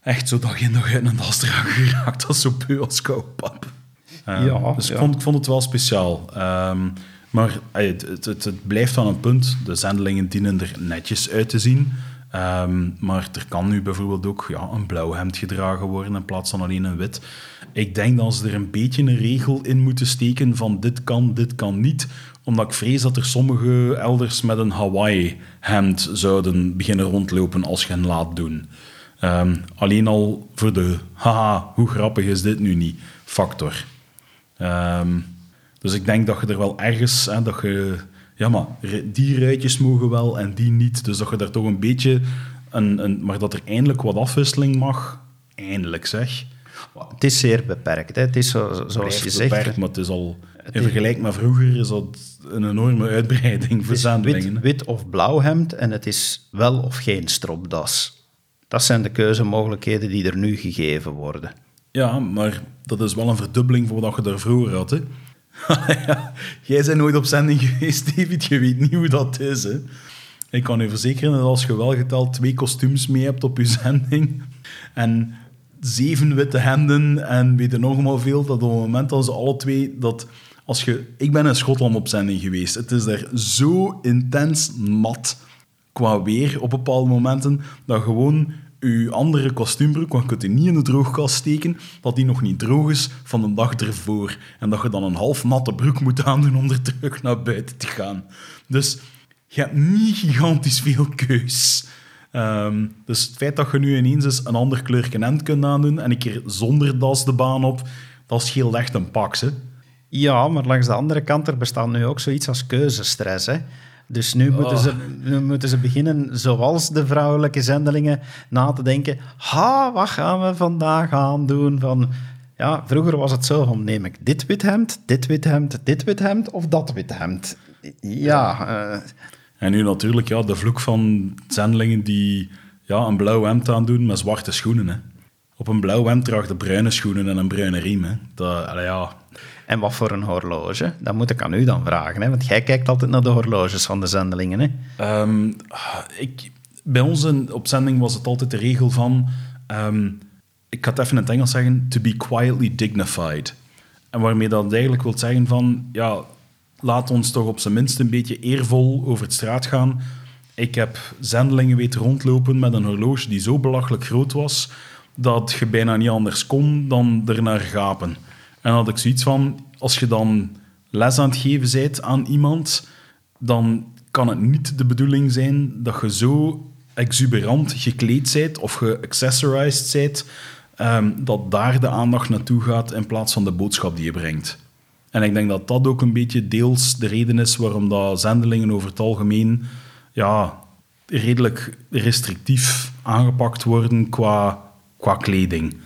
Speaker 1: echt zo dag in dag uit een das dragen geraakt, is zo puur als koupap. Um, ja, dus ik, vond, ik vond het wel speciaal. Um, maar het, het, het, blijft van een punt. De zendelingen dienen er netjes uit te zien. Um, maar er kan nu bijvoorbeeld ook ja, een blauw hemd gedragen worden in plaats van alleen een wit. Ik denk dat ze er een beetje een regel in moeten steken van dit kan, dit kan niet. Omdat ik vrees dat er sommige elders met een Hawaii-hemd zouden beginnen rondlopen als je hen laat doen. Um, alleen al voor de haha, hoe grappig is dit nu niet, factor. Um, dus ik denk dat je er wel ergens, hè, dat je ja, maar die ruitjes mogen wel en die niet. Dus dat je daar toch een beetje, een, een, maar dat er eindelijk wat afwisseling mag. Eindelijk zeg.
Speaker 2: Het is zeer beperkt. Hè. Het is zo, zoals je zegt.
Speaker 1: Beperkt, maar het is al, in vergelijking met vroeger, is dat een enorme uitbreiding voor.
Speaker 2: Wit, wit of blauw hemd en het is wel of geen stropdas. Dat zijn de keuzemogelijkheden die er nu gegeven worden.
Speaker 1: Ja, maar dat is wel een verdubbeling voor wat je daar vroeger had. Hè. [LAUGHS] Jij bent nooit op zending geweest, [LAUGHS] David. Je weet niet hoe dat is. Hè? Ik kan je verzekeren dat als je wel geteld twee kostuums mee hebt op je [LAUGHS] zending en zeven witte hemden en weet je nog maar veel, dat op het moment dat ze alle twee... Dat als je, ik ben in Schotland op zending geweest. Het is daar zo intens mat qua weer op bepaalde momenten, dat gewoon je andere kostuumbroek, want je kunt die niet in de droogkast steken, dat die nog niet droog is van de dag ervoor. En dat je dan een half natte broek moet aandoen om er terug naar buiten te gaan. Dus je hebt niet gigantisch veel keus. Ehm, dus het feit dat je nu ineens eens een ander kleur hemd kunt aandoen en een keer zonder das de baan op, dat scheelt echt een pak.
Speaker 2: Ja, maar langs de andere kant, er bestaat nu ook zoiets als keuzestress. Hè? Dus nu, moeten ze, nu moeten ze beginnen, zoals de vrouwelijke zendelingen, na te denken. Ha, wat gaan we vandaag aandoen? Van, ja, vroeger was het zo van, neem ik dit wit hemd, dit wit hemd, dit wit hemd of dat wit hemd? Ja. eh,
Speaker 1: En nu natuurlijk ja, de vloek van zendelingen die ja, een blauw hemd aandoen met zwarte schoenen. Hè. Op een blauw hemd draagt de bruine schoenen en een bruine riem. Hè. Dat, allee, ja.
Speaker 2: en wat voor een horloge? Dat moet ik aan u dan vragen, hè? want jij kijkt altijd naar de horloges van de zendelingen. Hè?
Speaker 1: Ehm, ik, bij ons in- op zending was het altijd de regel van... ehm, ik ga het even in het Engels zeggen... To be quietly dignified. En waarmee dat eigenlijk wil zeggen van... Ja, laat ons toch op zijn minst een beetje eervol over het straat gaan. Ik heb zendelingen weten rondlopen met een horloge die zo belachelijk groot was... dat je bijna niet anders kon dan ernaar gapen. En had ik zoiets van... Als je dan les aan het geven bent aan iemand dan kan het niet de bedoeling zijn dat je zo exuberant gekleed bent of geaccessorized bent, ehm, dat daar de aandacht naartoe gaat in plaats van de boodschap die je brengt. En ik denk dat dat ook een beetje deels de reden is waarom dat zendelingen over het algemeen ja, redelijk restrictief aangepakt worden qua, qua kleding.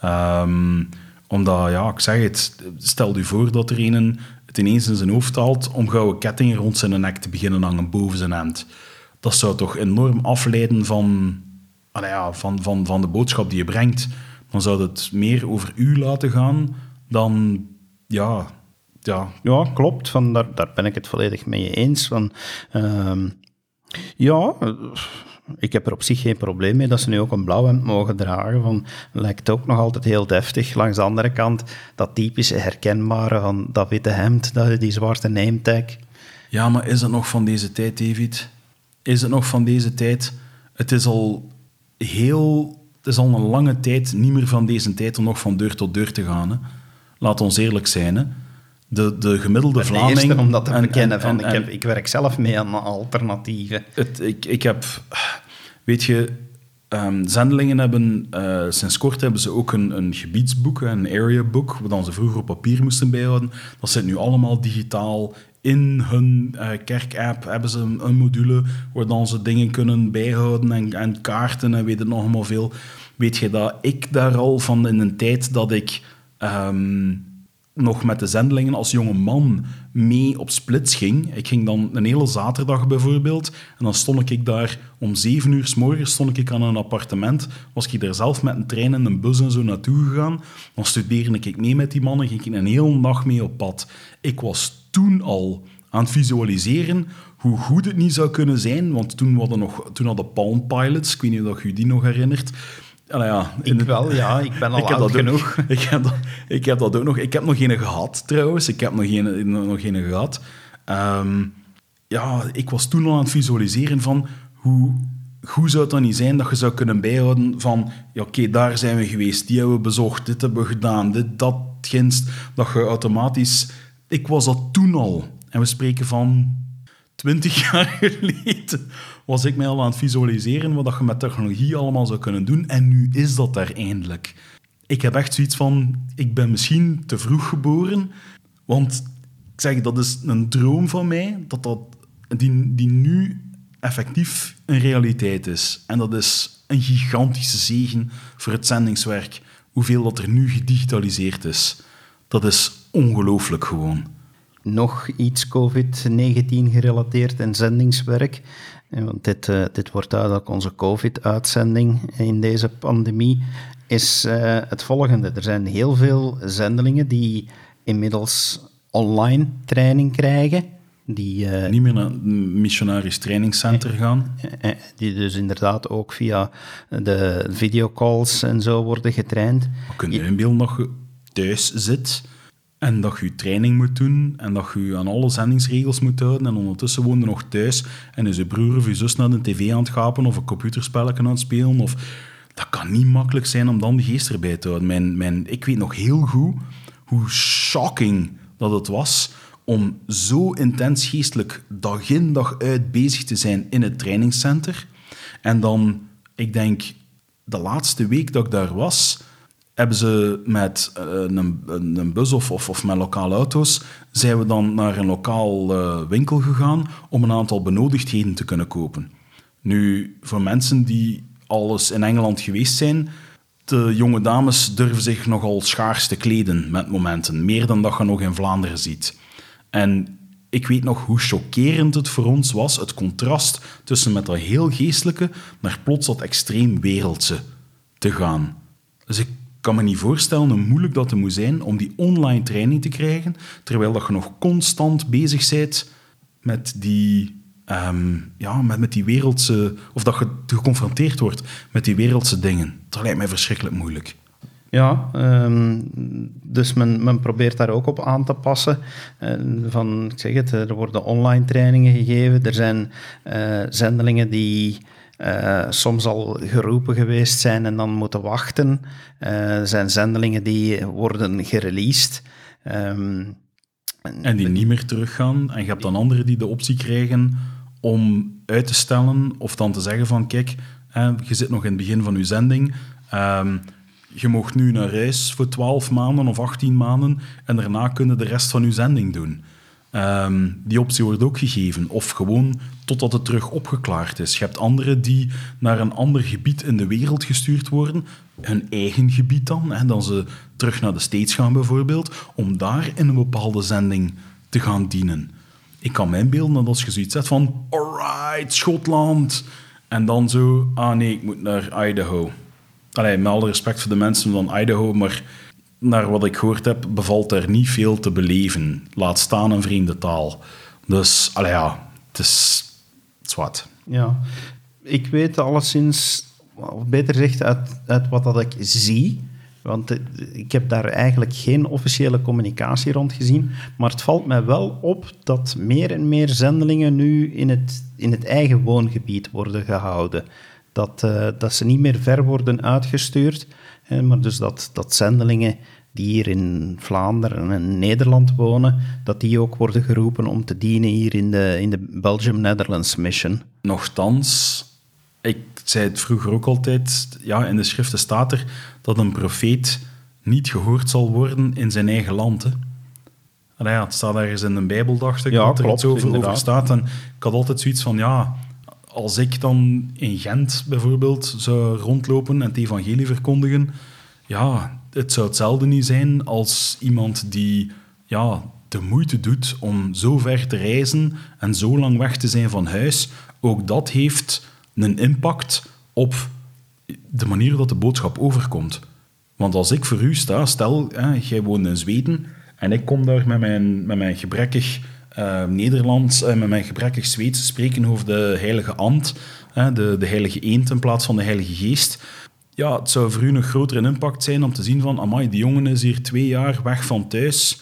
Speaker 1: Ehm, omdat, ja, ik zeg het, stel je voor dat er een het ineens in zijn hoofd haalt om gouden kettingen rond zijn nek te beginnen hangen boven zijn hemd. Dat zou toch enorm afleiden van, ja, van, van, van de boodschap die je brengt. Dan zou het meer over u laten gaan dan, ja, ja,
Speaker 2: Ja, klopt. Van, daar, daar ben ik het volledig mee eens. Van, ehm, ja, ik heb er op zich geen probleem mee dat ze nu ook een blauw hemd mogen dragen. Van, lijkt ook nog altijd heel deftig. Langs de andere kant, dat typische herkenbare van dat witte hemd, dat, die zwarte name tag.
Speaker 1: Ja, maar is het nog van deze tijd, David? Is het nog van deze tijd? Het is al heel... Het is al een lange tijd niet meer van deze tijd om nog van deur tot deur te gaan. Hè. Laat ons eerlijk zijn. Hè. De, de gemiddelde
Speaker 2: De
Speaker 1: Vlaming...
Speaker 2: eerste om dat te
Speaker 1: en-
Speaker 2: bekennen.
Speaker 1: en-
Speaker 2: van, ik, heb, ik werk zelf mee aan alternatieven.
Speaker 1: het, ik, ik heb... Weet je, ehm, zendelingen hebben... eh, sinds kort hebben ze ook een, een gebiedsboek, een area book, wat ze vroeger op papier moesten bijhouden. Dat zit nu allemaal digitaal. In hun eh, kerk-app hebben ze een, een module waar dan ze dingen kunnen bijhouden en, en kaarten en weet het nog allemaal veel. Weet je dat ik daar al van in een tijd dat ik... ehm, nog met de zendelingen als jonge man mee op splits ging. Ik ging dan een hele zaterdag bijvoorbeeld. En dan stond ik daar om zeven uur s morgens stond ik aan een appartement. Was ik daar zelf met een trein en een bus en zo naartoe gegaan. Dan studeerde ik mee met die mannen. Ging ik een hele dag mee op pad. Ik was toen al aan het visualiseren hoe goed het niet zou kunnen zijn. Want toen hadden, nog, toen hadden Palm Pilots, ik weet niet of je die nog herinnert... Allee, ja,
Speaker 2: Ik wel, ja. Ik ben [LAUGHS] al
Speaker 1: ik heb dat ook-
Speaker 2: genoeg. [LAUGHS]
Speaker 1: ik, heb dat, ik heb dat ook nog. Ik heb nog geen gehad, trouwens. Ik heb nog geen, nog geen gehad. Ehm, ja, ik was toen al aan het visualiseren van hoe, hoe zou het dan niet zijn dat je zou kunnen bijhouden van ja, oké, daar zijn we geweest, die hebben we bezocht, dit hebben we gedaan, dit, dat, ginst. Dat je automatisch... Ik was dat toen al. En we spreken van 20 [LAUGHS] jaar geleden was ik mij al aan het visualiseren wat je met technologie allemaal zou kunnen doen. En nu is dat daar eindelijk. Ik heb echt zoiets van, ik ben misschien te vroeg geboren, want ik zeg, dat is een droom van mij, dat dat, die, die nu effectief een realiteit is. En dat is een gigantische zegen voor het zendingswerk, hoeveel dat er nu gedigitaliseerd is. Dat is ongelooflijk gewoon.
Speaker 2: Nog iets COVID-19 gerelateerd en zendingswerk. Eh, Want dit, eh, dit wordt duidelijk onze COVID-uitzending in deze pandemie. Is eh, het volgende. Er zijn heel veel zendelingen die inmiddels online training krijgen. Die,
Speaker 1: Niet meer naar het missionarisch trainingscenter gaan.
Speaker 2: die dus inderdaad ook via de videocalls en zo worden getraind.
Speaker 1: Kun je inbeelden dat je thuis zit en dat je training moet doen en dat je aan alle zendingsregels moet houden en ondertussen woon je nog thuis en is je broer of je zus naar de tv aan het gapen of een computerspelletje aan het spelen of... Dat kan niet makkelijk zijn om dan de geest erbij te houden. Mijn, mijn, ik weet nog heel goed hoe shocking dat het was om zo intens geestelijk dag in dag uit bezig te zijn in het trainingscenter. En dan, ik denk, de laatste week dat ik daar was, hebben ze met uh, een, een, bus of, of, met lokale auto's, zijn we dan naar een lokaal uh, winkel gegaan om een aantal benodigdheden te kunnen kopen. Nu, voor mensen die alles in Engeland geweest zijn, de jonge dames durven zich nogal schaars te kleden met momenten. Meer dan dat je nog in Vlaanderen ziet. En ik weet nog hoe chockerend het voor ons was, het contrast tussen met dat heel geestelijke naar plots dat extreem wereldse te gaan. Dus ik kan me niet voorstellen hoe moeilijk dat moet zijn om die online training te krijgen, terwijl dat je nog constant bezig bent met die, um, ja, met, met die wereldse... Of dat je geconfronteerd wordt met die wereldse dingen. Dat lijkt mij verschrikkelijk moeilijk.
Speaker 2: Ja, um, dus men, men probeert daar ook op aan te passen. Uh, van, ik zeg het, er worden online trainingen gegeven. Er zijn uh, zendelingen die uh, soms al geroepen geweest zijn en dan moeten wachten. er zijn zendelingen die worden gereleased. Um,
Speaker 1: en die niet meer teruggaan. En je hebt dan anderen die de optie krijgen om uit te stellen of dan te zeggen van kijk, je zit nog in het begin van je zending. Um, je mocht nu naar reis voor 12 maanden of 18 maanden en daarna kunnen de rest van je zending doen. Ehm, die optie wordt ook gegeven. Of gewoon totdat het terug opgeklaard is. Je hebt anderen die naar een ander gebied in de wereld gestuurd worden. Hun eigen gebied dan. Hè, dan ze terug naar de States gaan bijvoorbeeld. Om daar in een bepaalde zending te gaan dienen. Ik kan mijn beelden dat als je zoiets zegt van... Alright, Schotland. En dan zo... Ah nee, ik moet naar Idaho. Allee, met alle respect voor de mensen van Idaho, maar naar wat ik gehoord heb, bevalt er niet veel te beleven. Laat staan een vreemde taal. Dus, allee, ja, het is zwart.
Speaker 2: Ja, ik weet alleszins, of beter gezegd, uit, uit wat dat ik zie, want ik heb daar eigenlijk geen officiële communicatie rond gezien. Maar het valt mij wel op dat meer en meer zendelingen nu in het, in het eigen woongebied worden gehouden dat, uh, dat ze niet meer ver worden uitgestuurd, maar dus dat, dat zendelingen die hier in Vlaanderen en Nederland wonen, dat die ook worden geroepen om te dienen hier in de, in de Belgium-Netherlands Mission.
Speaker 1: Nochtans, ik zei het vroeger ook altijd, ja, in de schriften staat er dat een profeet niet gehoord zal worden in zijn eigen land. Hè. ja, het staat ergens in een Bijbel, dacht ik, ja, dat er klopt, iets over, over staat. En ik had altijd zoiets van, ja, als ik dan in Gent bijvoorbeeld zou rondlopen en het evangelie verkondigen, ja, het zou hetzelfde niet zijn als iemand die ja, de moeite doet om zo ver te reizen en zo lang weg te zijn van huis. Ook dat heeft een impact op de manier dat de boodschap overkomt. Want als ik voor u sta, stel, hè, jij woont in Zweden en ik kom daar met mijn, met mijn gebrekkig Nederlands uh, met mijn gebrekkig Zweeds spreken over de heilige ant, de, de heilige eend in plaats van de heilige geest. Ja, het zou voor u nog groter impact zijn om te zien van, amai, die jongen is hier twee jaar weg van thuis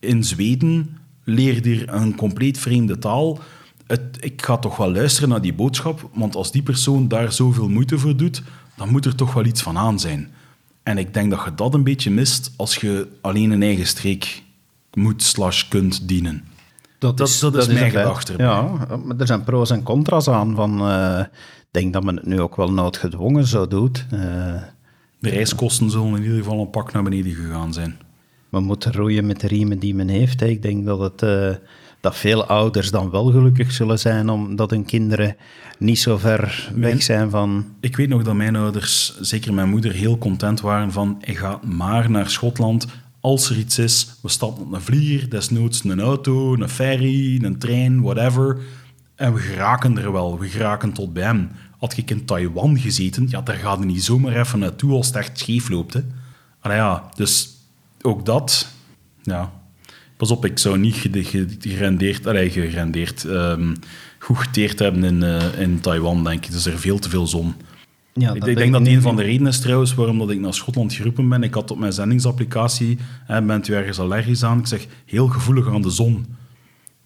Speaker 1: in Zweden, leert hier een compleet vreemde taal. Het, ik ga toch wel luisteren naar die boodschap, want als die persoon daar zoveel moeite voor doet, dan moet er toch wel iets van aan zijn. En ik denk dat je dat een beetje mist als je alleen een eigen streek moet slash kunt dienen. Dat, dat, is, dat, is mijn gedachte.
Speaker 2: Ja, maar er zijn pro's en contra's aan. Van, uh, ik denk dat men het nu ook wel noodgedwongen zo doet. Uh,
Speaker 1: de reiskosten zullen in ieder geval een pak naar beneden gegaan zijn.
Speaker 2: Men moet roeien met de riemen die men heeft. Hè. Ik denk dat, het, uh, dat veel ouders dan wel gelukkig zullen zijn omdat hun kinderen niet zo ver weg zijn van...
Speaker 1: Ik weet nog dat mijn ouders, zeker mijn moeder, heel content waren van ik ga maar naar Schotland als er iets is, we stappen op een vlieger, desnoods een auto, een ferry, een trein, whatever. En we geraken er wel, we geraken tot bij hem. Had ik in Taiwan gezeten, ja, daar gaat je niet zomaar even naartoe als het echt scheef loopt. Ja, dus ook dat, ja. Pas op, ik zou niet gerendeerd, allee, gerendeerd um, goed geteerd hebben in, uh, in Taiwan, denk ik. Dus er is veel te veel zon. Ja, ik, denk, dat een van de redenen is trouwens waarom dat ik naar Schotland geroepen ben. Ik had op mijn zendingsapplicatie, hè, bent u ergens allergisch aan? Ik zeg, heel gevoelig aan de zon.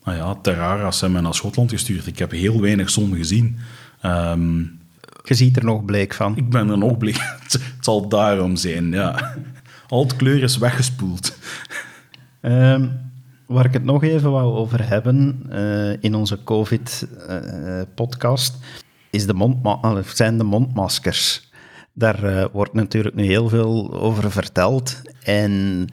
Speaker 1: Nou ja, Terrara zijn mij naar Schotland gestuurd. Ik heb heel weinig zon gezien. Um,
Speaker 2: je ziet er nog bleek van.
Speaker 1: Ik ben er nog bleek. [LAUGHS] het zal daarom zijn, ja. Al het kleur is weggespoeld.
Speaker 2: Um, waar ik het nog even wou over hebben uh, in onze COVID-podcast... Uh, is de mondma zijn de mondmaskers. Daar uh, wordt natuurlijk nu heel veel over verteld. En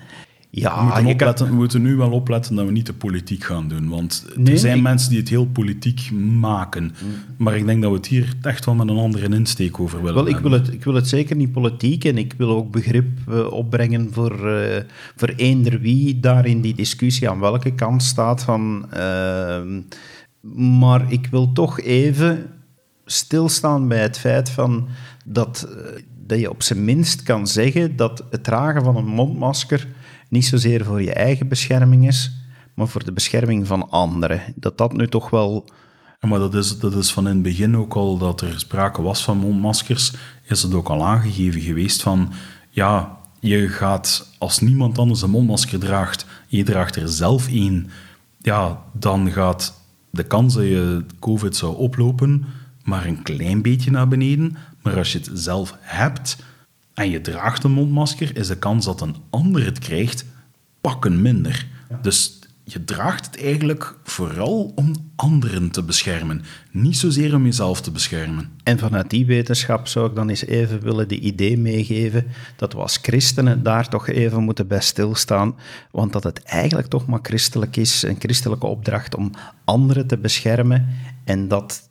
Speaker 2: ja,
Speaker 1: we, moeten opletten, we moeten nu wel opletten dat we niet de politiek gaan doen. Want
Speaker 2: Nee,
Speaker 1: er zijn
Speaker 2: ik-
Speaker 1: mensen die het heel politiek maken. Maar ik denk dat we het hier echt wel met een andere insteek over willen
Speaker 2: Wel, ik
Speaker 1: hebben.
Speaker 2: wil, het, ik wil het zeker niet politiek en ik wil ook begrip eh, opbrengen voor, eh, voor eender wie daar in die discussie aan welke kant staat. Van, ehm, maar ik wil toch even stilstaan bij het feit van dat, eh, dat je op zijn minst kan zeggen dat het dragen van een mondmasker niet zozeer voor je eigen bescherming is, maar voor de bescherming van anderen. Dat dat nu toch wel...
Speaker 1: Maar dat is, dat is van in het begin ook al dat er sprake was van mondmaskers, is het ook al aangegeven geweest van, ja, je gaat, als niemand anders een mondmasker draagt, je draagt er zelf één, ja, dan gaat de kans dat je COVID zou oplopen maar een klein beetje naar beneden. Maar als je het zelf hebt en je draagt een mondmasker, is de kans dat een ander het krijgt pakken minder. Dus je draagt het eigenlijk vooral om anderen te beschermen, niet zozeer om jezelf te beschermen.
Speaker 2: En vanuit die wetenschap zou ik dan eens even willen de idee meegeven dat we als christenen daar toch even moeten bij stilstaan, want dat het eigenlijk toch maar christelijk is, een christelijke opdracht om anderen te beschermen en dat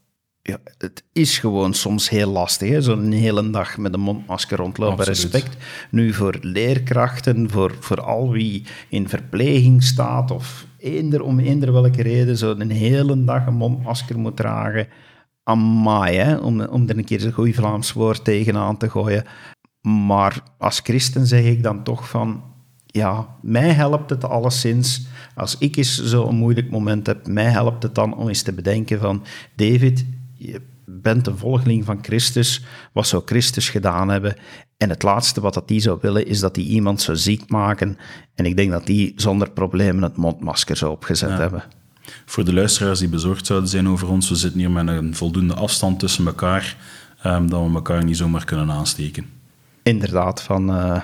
Speaker 2: ja, het is gewoon soms heel lastig, zo'n hele dag met een mondmasker rondlopen.
Speaker 1: Absoluut.
Speaker 2: Respect nu voor leerkrachten, voor, voor al wie in verpleging staat of eender, om eender welke reden zo'n hele dag een mondmasker moet dragen. Amai, hè? Om, om er een keer een goed Vlaams woord tegenaan te gooien. Maar als christen zeg ik dan toch van, ja, mij helpt het alleszins. Als ik eens zo'n moeilijk moment heb, mij helpt het dan om eens te bedenken van, David, je bent een volgeling van Christus. Wat zou Christus gedaan hebben? En het laatste wat dat die zou willen, is dat hij iemand zou ziek maken. En ik denk dat die zonder problemen het mondmasker zou opgezet hebben.
Speaker 1: Voor de luisteraars die bezorgd zouden zijn over ons, we zitten hier met een voldoende afstand tussen elkaar, ehm, dat we elkaar niet zomaar kunnen aansteken.
Speaker 2: Inderdaad, van, eh,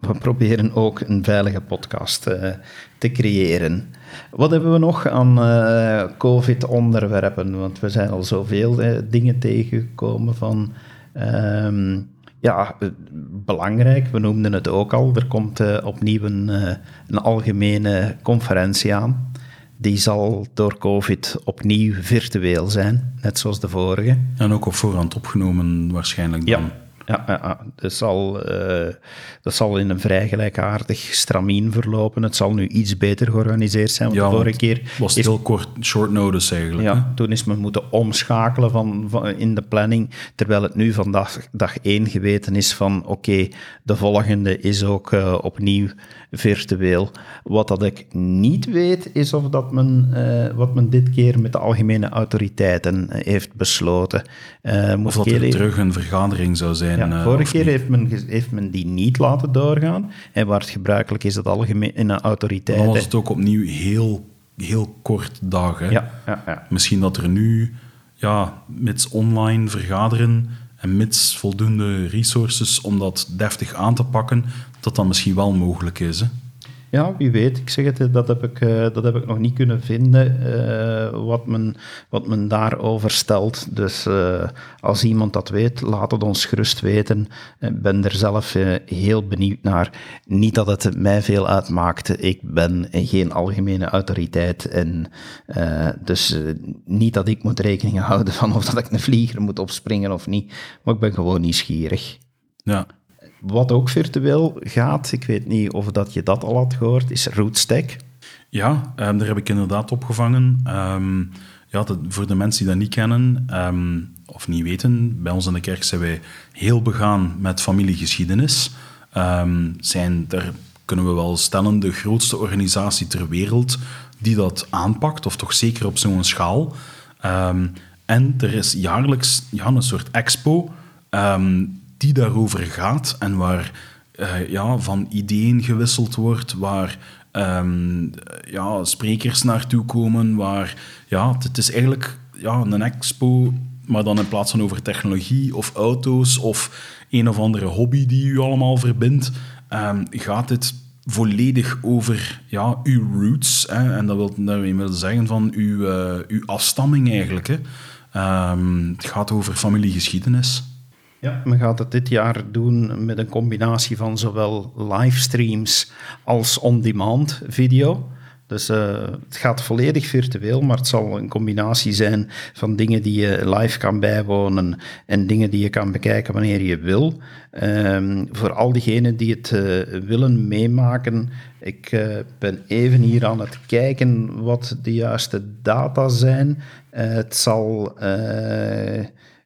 Speaker 2: we proberen ook een veilige podcast eh, te creëren. Wat hebben we nog aan eh, COVID-onderwerpen? Want we zijn al zoveel eh, dingen tegengekomen van... ehm, ja, belangrijk, we noemden het ook al. Er komt eh, opnieuw een, een algemene conferentie aan. Die zal door COVID opnieuw virtueel zijn, net zoals de vorige.
Speaker 1: En ook op voorhand opgenomen waarschijnlijk dan.
Speaker 2: Ja, ja. Dat, zal, eh, dat zal in een vrij gelijkaardig stramien verlopen. Het zal nu iets beter georganiseerd zijn. Want
Speaker 1: Ja,
Speaker 2: de vorige keer
Speaker 1: Het was
Speaker 2: heeft-
Speaker 1: heel kort, short notice eigenlijk. hè?
Speaker 2: ja, toen is men moeten omschakelen van, van, in de planning, terwijl het nu vandaag dag één geweten is van oké, de volgende is ook eh, opnieuw virtueel. Wat dat ik niet weet, is of dat men, eh, wat men dit keer met de algemene autoriteiten eh, heeft besloten. Eh, moet
Speaker 1: Of dat er
Speaker 2: even-
Speaker 1: terug een vergadering zou zijn.
Speaker 2: ja, vorige keer heeft men, heeft men die niet laten doorgaan. En waar het gebruikelijk is dat algemene
Speaker 1: Dan
Speaker 2: autoriteiten...
Speaker 1: was het ook opnieuw heel, heel kort dag. Hè?
Speaker 2: Ja, ja, ja.
Speaker 1: Misschien dat er nu, ja, mits online vergaderen en mits voldoende resources om dat deftig aan te pakken, dat dat misschien wel mogelijk is.
Speaker 2: Ja, wie weet. Ik zeg het, dat heb ik, eh, dat heb ik nog niet kunnen vinden, eh, wat, men, wat men daarover stelt. Dus eh, als iemand dat weet, laat het ons gerust weten. Ik ben er zelf heel benieuwd naar. Niet dat het mij veel uitmaakt. Ik ben geen algemene autoriteit. En, dus niet dat ik moet rekening houden van of dat ik een vlieger moet opspringen of niet. Maar ik ben gewoon nieuwsgierig.
Speaker 1: Ja.
Speaker 2: Wat ook virtueel gaat, ik weet niet of dat je dat al had gehoord, is RootStack.
Speaker 1: Ja, ehm, daar heb ik inderdaad opgevangen. Ehm ja, voor de mensen die dat niet kennen ehm, of niet weten, bij ons in de kerk zijn wij heel begaan met familiegeschiedenis. Zijn, daar kunnen we wel stellen, de grootste organisatie ter wereld die dat aanpakt, of toch zeker op zo'n schaal. En er is jaarlijks ja, een soort expo die daarover gaat en waar eh, ja, van ideeën gewisseld wordt, waar ehm, ja, sprekers naartoe komen, waar ja, het is eigenlijk ja, een expo, maar dan in plaats van over technologie of auto's of een of andere hobby die u allemaal verbindt, ehm, gaat het volledig over ja, uw roots. Hè, en dat wil, dat wil zeggen van uw, eh, uw afstamming eigenlijk. Hè. Ehm, het gaat over familiegeschiedenis.
Speaker 2: Ja, men gaat het dit jaar doen met een combinatie van zowel livestreams als on-demand video. Dus uh, het gaat volledig virtueel, maar het zal een combinatie zijn van dingen die je live kan bijwonen en dingen die je kan bekijken wanneer je wil. Um, voor al diegenen die het uh, willen meemaken, ik uh, ben even hier aan het kijken wat de juiste data zijn. het zal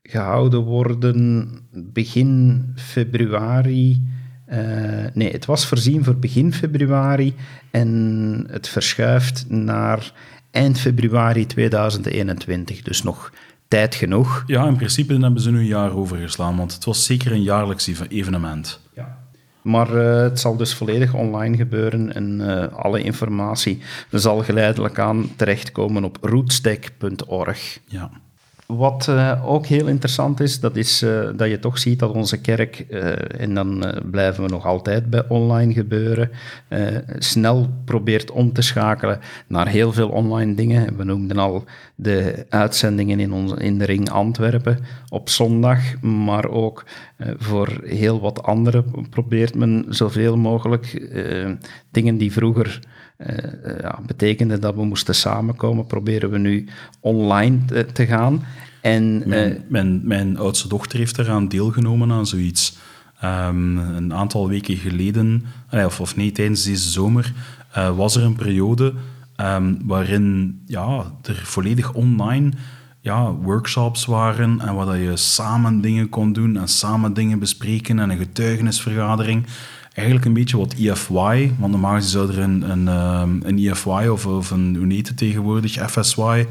Speaker 2: gehouden worden begin februari. Uh, nee, het was voorzien voor begin februari en het verschuift naar eind februari 2021. Dus nog tijd genoeg.
Speaker 1: Ja, in principe hebben ze nu een jaar overgeslaan, want het was zeker een jaarlijks evenement.
Speaker 2: Ja. Maar uh, het zal dus volledig online gebeuren en uh, alle informatie zal geleidelijk aan terechtkomen op rootstack.org.
Speaker 1: Ja.
Speaker 2: Wat uh, ook heel interessant is, dat is uh, dat je toch ziet dat onze kerk, uh, en dan blijven we nog altijd bij online gebeuren, snel probeert om te schakelen naar heel veel online dingen. We noemden al de uitzendingen in, onze, in de Ring Antwerpen op zondag, maar ook voor heel wat andere probeert men zoveel mogelijk dingen die vroeger ja, betekende dat we moesten samenkomen, proberen we nu online te, te gaan. En,
Speaker 1: mijn, uh, mijn, mijn, oudste dochter heeft eraan deelgenomen aan zoiets. Um, een aantal weken geleden, of, of nee, tijdens deze zomer, uh, was er een periode um, waarin ja, er volledig online ja, workshops waren en waar je samen dingen kon doen en samen dingen bespreken en een getuigenisvergadering eigenlijk een beetje wat EFY, want normaal zou er een, een, ehm, een EFY of, of een, het tegenwoordig, FSY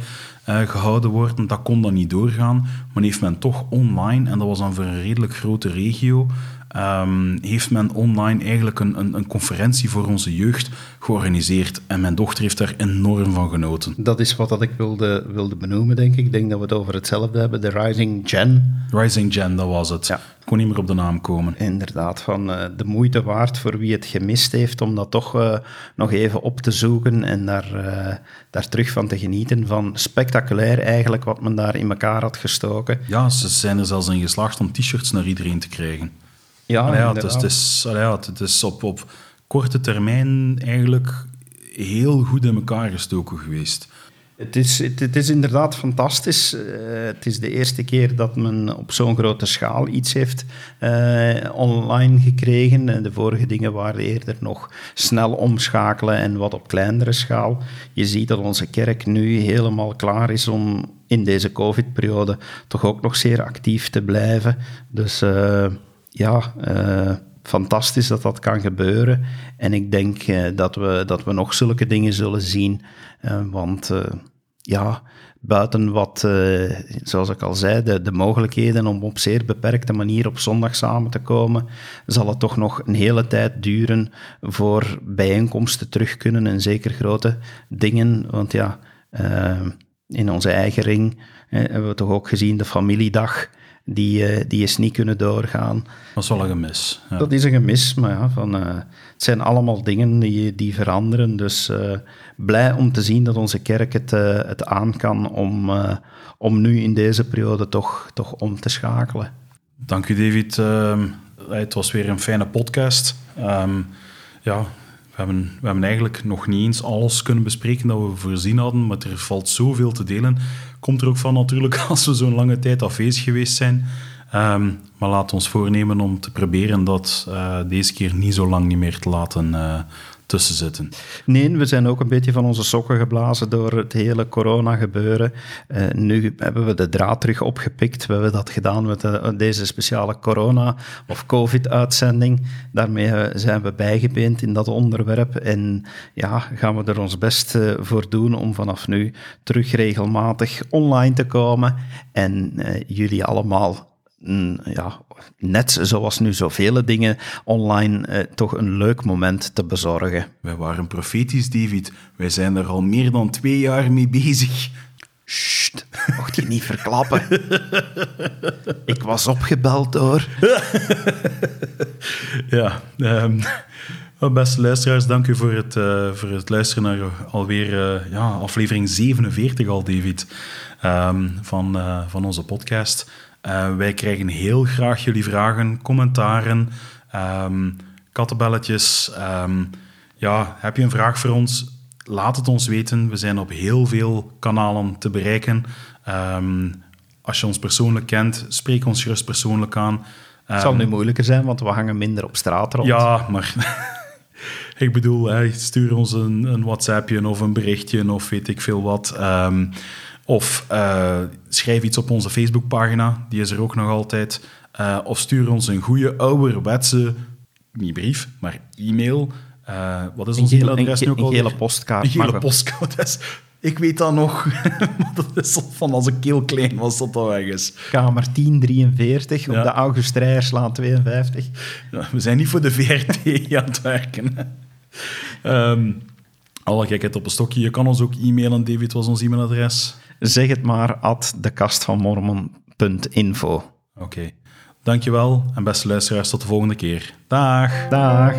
Speaker 1: uh, gehouden worden. Dat kon dan niet doorgaan, maar heeft men toch online, en dat was dan voor een redelijk grote regio, um, heeft men online eigenlijk een, een, een, conferentie voor onze jeugd georganiseerd. En mijn dochter heeft daar enorm van genoten.
Speaker 2: Dat is wat dat ik wilde, wilde benoemen, denk ik. Ik denk dat we het over hetzelfde hebben, de Rising Gen.
Speaker 1: Rising Gen, dat was het. Ja. Ik kon niet meer op de naam komen.
Speaker 2: Inderdaad, van uh, de moeite waard voor wie het gemist heeft om dat toch uh, nog even op te zoeken en daar, uh, daar terug van te genieten. Van spectaculair eigenlijk wat men daar in elkaar had gestoken.
Speaker 1: Ja, ze zijn er zelfs in geslaagd om t-shirts naar iedereen te krijgen.
Speaker 2: Ja,
Speaker 1: ja, het, is, ja, het is op, op korte termijn eigenlijk heel goed in elkaar gestoken geweest.
Speaker 2: Het is, het, het is inderdaad fantastisch. Uh, het is de eerste keer dat men op zo'n grote schaal iets heeft uh, online gekregen. De vorige dingen waren eerder nog snel omschakelen en wat op kleinere schaal. Je ziet dat onze kerk nu helemaal klaar is om in deze COVID-periode toch ook nog zeer actief te blijven. Dus... Uh, ja, uh, fantastisch dat dat kan gebeuren. En ik denk uh, dat, we, dat we nog zulke dingen zullen zien. Uh, want ja, buiten wat, zoals ik al zei, de, de, mogelijkheden om op zeer beperkte manier op zondag samen te komen, zal het toch nog een hele tijd duren voor bijeenkomsten terug kunnen en zeker grote dingen. Want ja, in onze eigen ring hebben we toch ook gezien de familiedag die, uh, die is niet kunnen doorgaan.
Speaker 1: Dat is wel een gemis.
Speaker 2: Ja. Dat is een gemis, maar ja, van, uh, het zijn allemaal dingen die, die veranderen. Dus uh, blij om te zien dat onze kerk het, het aan kan om, om nu in deze periode toch, toch om te schakelen.
Speaker 1: Dank u, David. Ehm, het was weer een fijne podcast. Um, ja, we hebben, we hebben eigenlijk nog niet eens alles kunnen bespreken dat we voorzien hadden, maar er valt zoveel te delen. Komt er ook van natuurlijk [LAUGHS] als we zo'n lange tijd afwezig geweest zijn. Um, maar laat ons voornemen om te proberen dat uh, deze keer niet zo lang niet meer te laten uh, tussen zitten.
Speaker 2: Nee, we zijn ook een beetje van onze sokken geblazen door het hele corona-gebeuren. Uh, nu hebben we de draad terug opgepikt. We hebben dat gedaan met de, deze speciale corona- of covid-uitzending. Daarmee zijn we bijgebeend in dat onderwerp. En ja, gaan we er ons best voor doen om vanaf nu terug regelmatig online te komen en jullie allemaal ja, net zoals nu zoveel dingen online, eh, toch een leuk moment te bezorgen.
Speaker 1: Wij waren profetisch, David. Wij zijn er al meer dan twee jaar mee bezig.
Speaker 2: Sst, mocht je niet verklappen. Ik was opgebeld door. [LAUGHS]
Speaker 1: ja, um, Wel, Beste luisteraars, dank u voor het, eh, voor het luisteren naar alweer eh, ja, aflevering 47 al, David, ehm, van, eh, van onze podcast. Eh, wij krijgen heel graag jullie vragen, commentaren, ehm, kattenbelletjes. Ehm, ja, heb je een vraag voor ons? Laat het ons weten. We zijn op heel veel kanalen te bereiken. Ehm, als je ons persoonlijk kent, spreek ons gerust persoonlijk aan.
Speaker 2: Het zal nu moeilijker zijn, want we hangen minder op straat rond.
Speaker 1: Ja, maar [LAUGHS] ik bedoel, stuur ons een, een WhatsAppje of een berichtje of weet ik veel wat. Ehm, of eh, schrijf iets op onze Facebookpagina, die is er ook nog altijd. Eh, of stuur ons een goede ouderwetse, niet brief, maar e-mail. Eh, wat is
Speaker 2: Een
Speaker 1: ons e-mailadres nu
Speaker 2: een,
Speaker 1: ook
Speaker 2: een
Speaker 1: alweer?
Speaker 2: gele postkaart.
Speaker 1: Een gele
Speaker 2: wel.
Speaker 1: postcode. Ik weet dat nog. [LAUGHS] Maar dat is al van als ik heel klein was dat dat weg is.
Speaker 2: Kamer 1043
Speaker 1: Ja.
Speaker 2: op de August Rijerslaan 52.
Speaker 1: Ja, we zijn niet voor de VRT [LAUGHS] aan het werken. Ehm alle gekheid op een stokje. Je kan ons ook e-mailen. David, wat is ons e-mailadres?
Speaker 2: Zeg het maar at dekastvanmormon.info.
Speaker 1: Oké. Dankjewel en beste luisteraars, tot de volgende keer. Dag!
Speaker 2: Dag.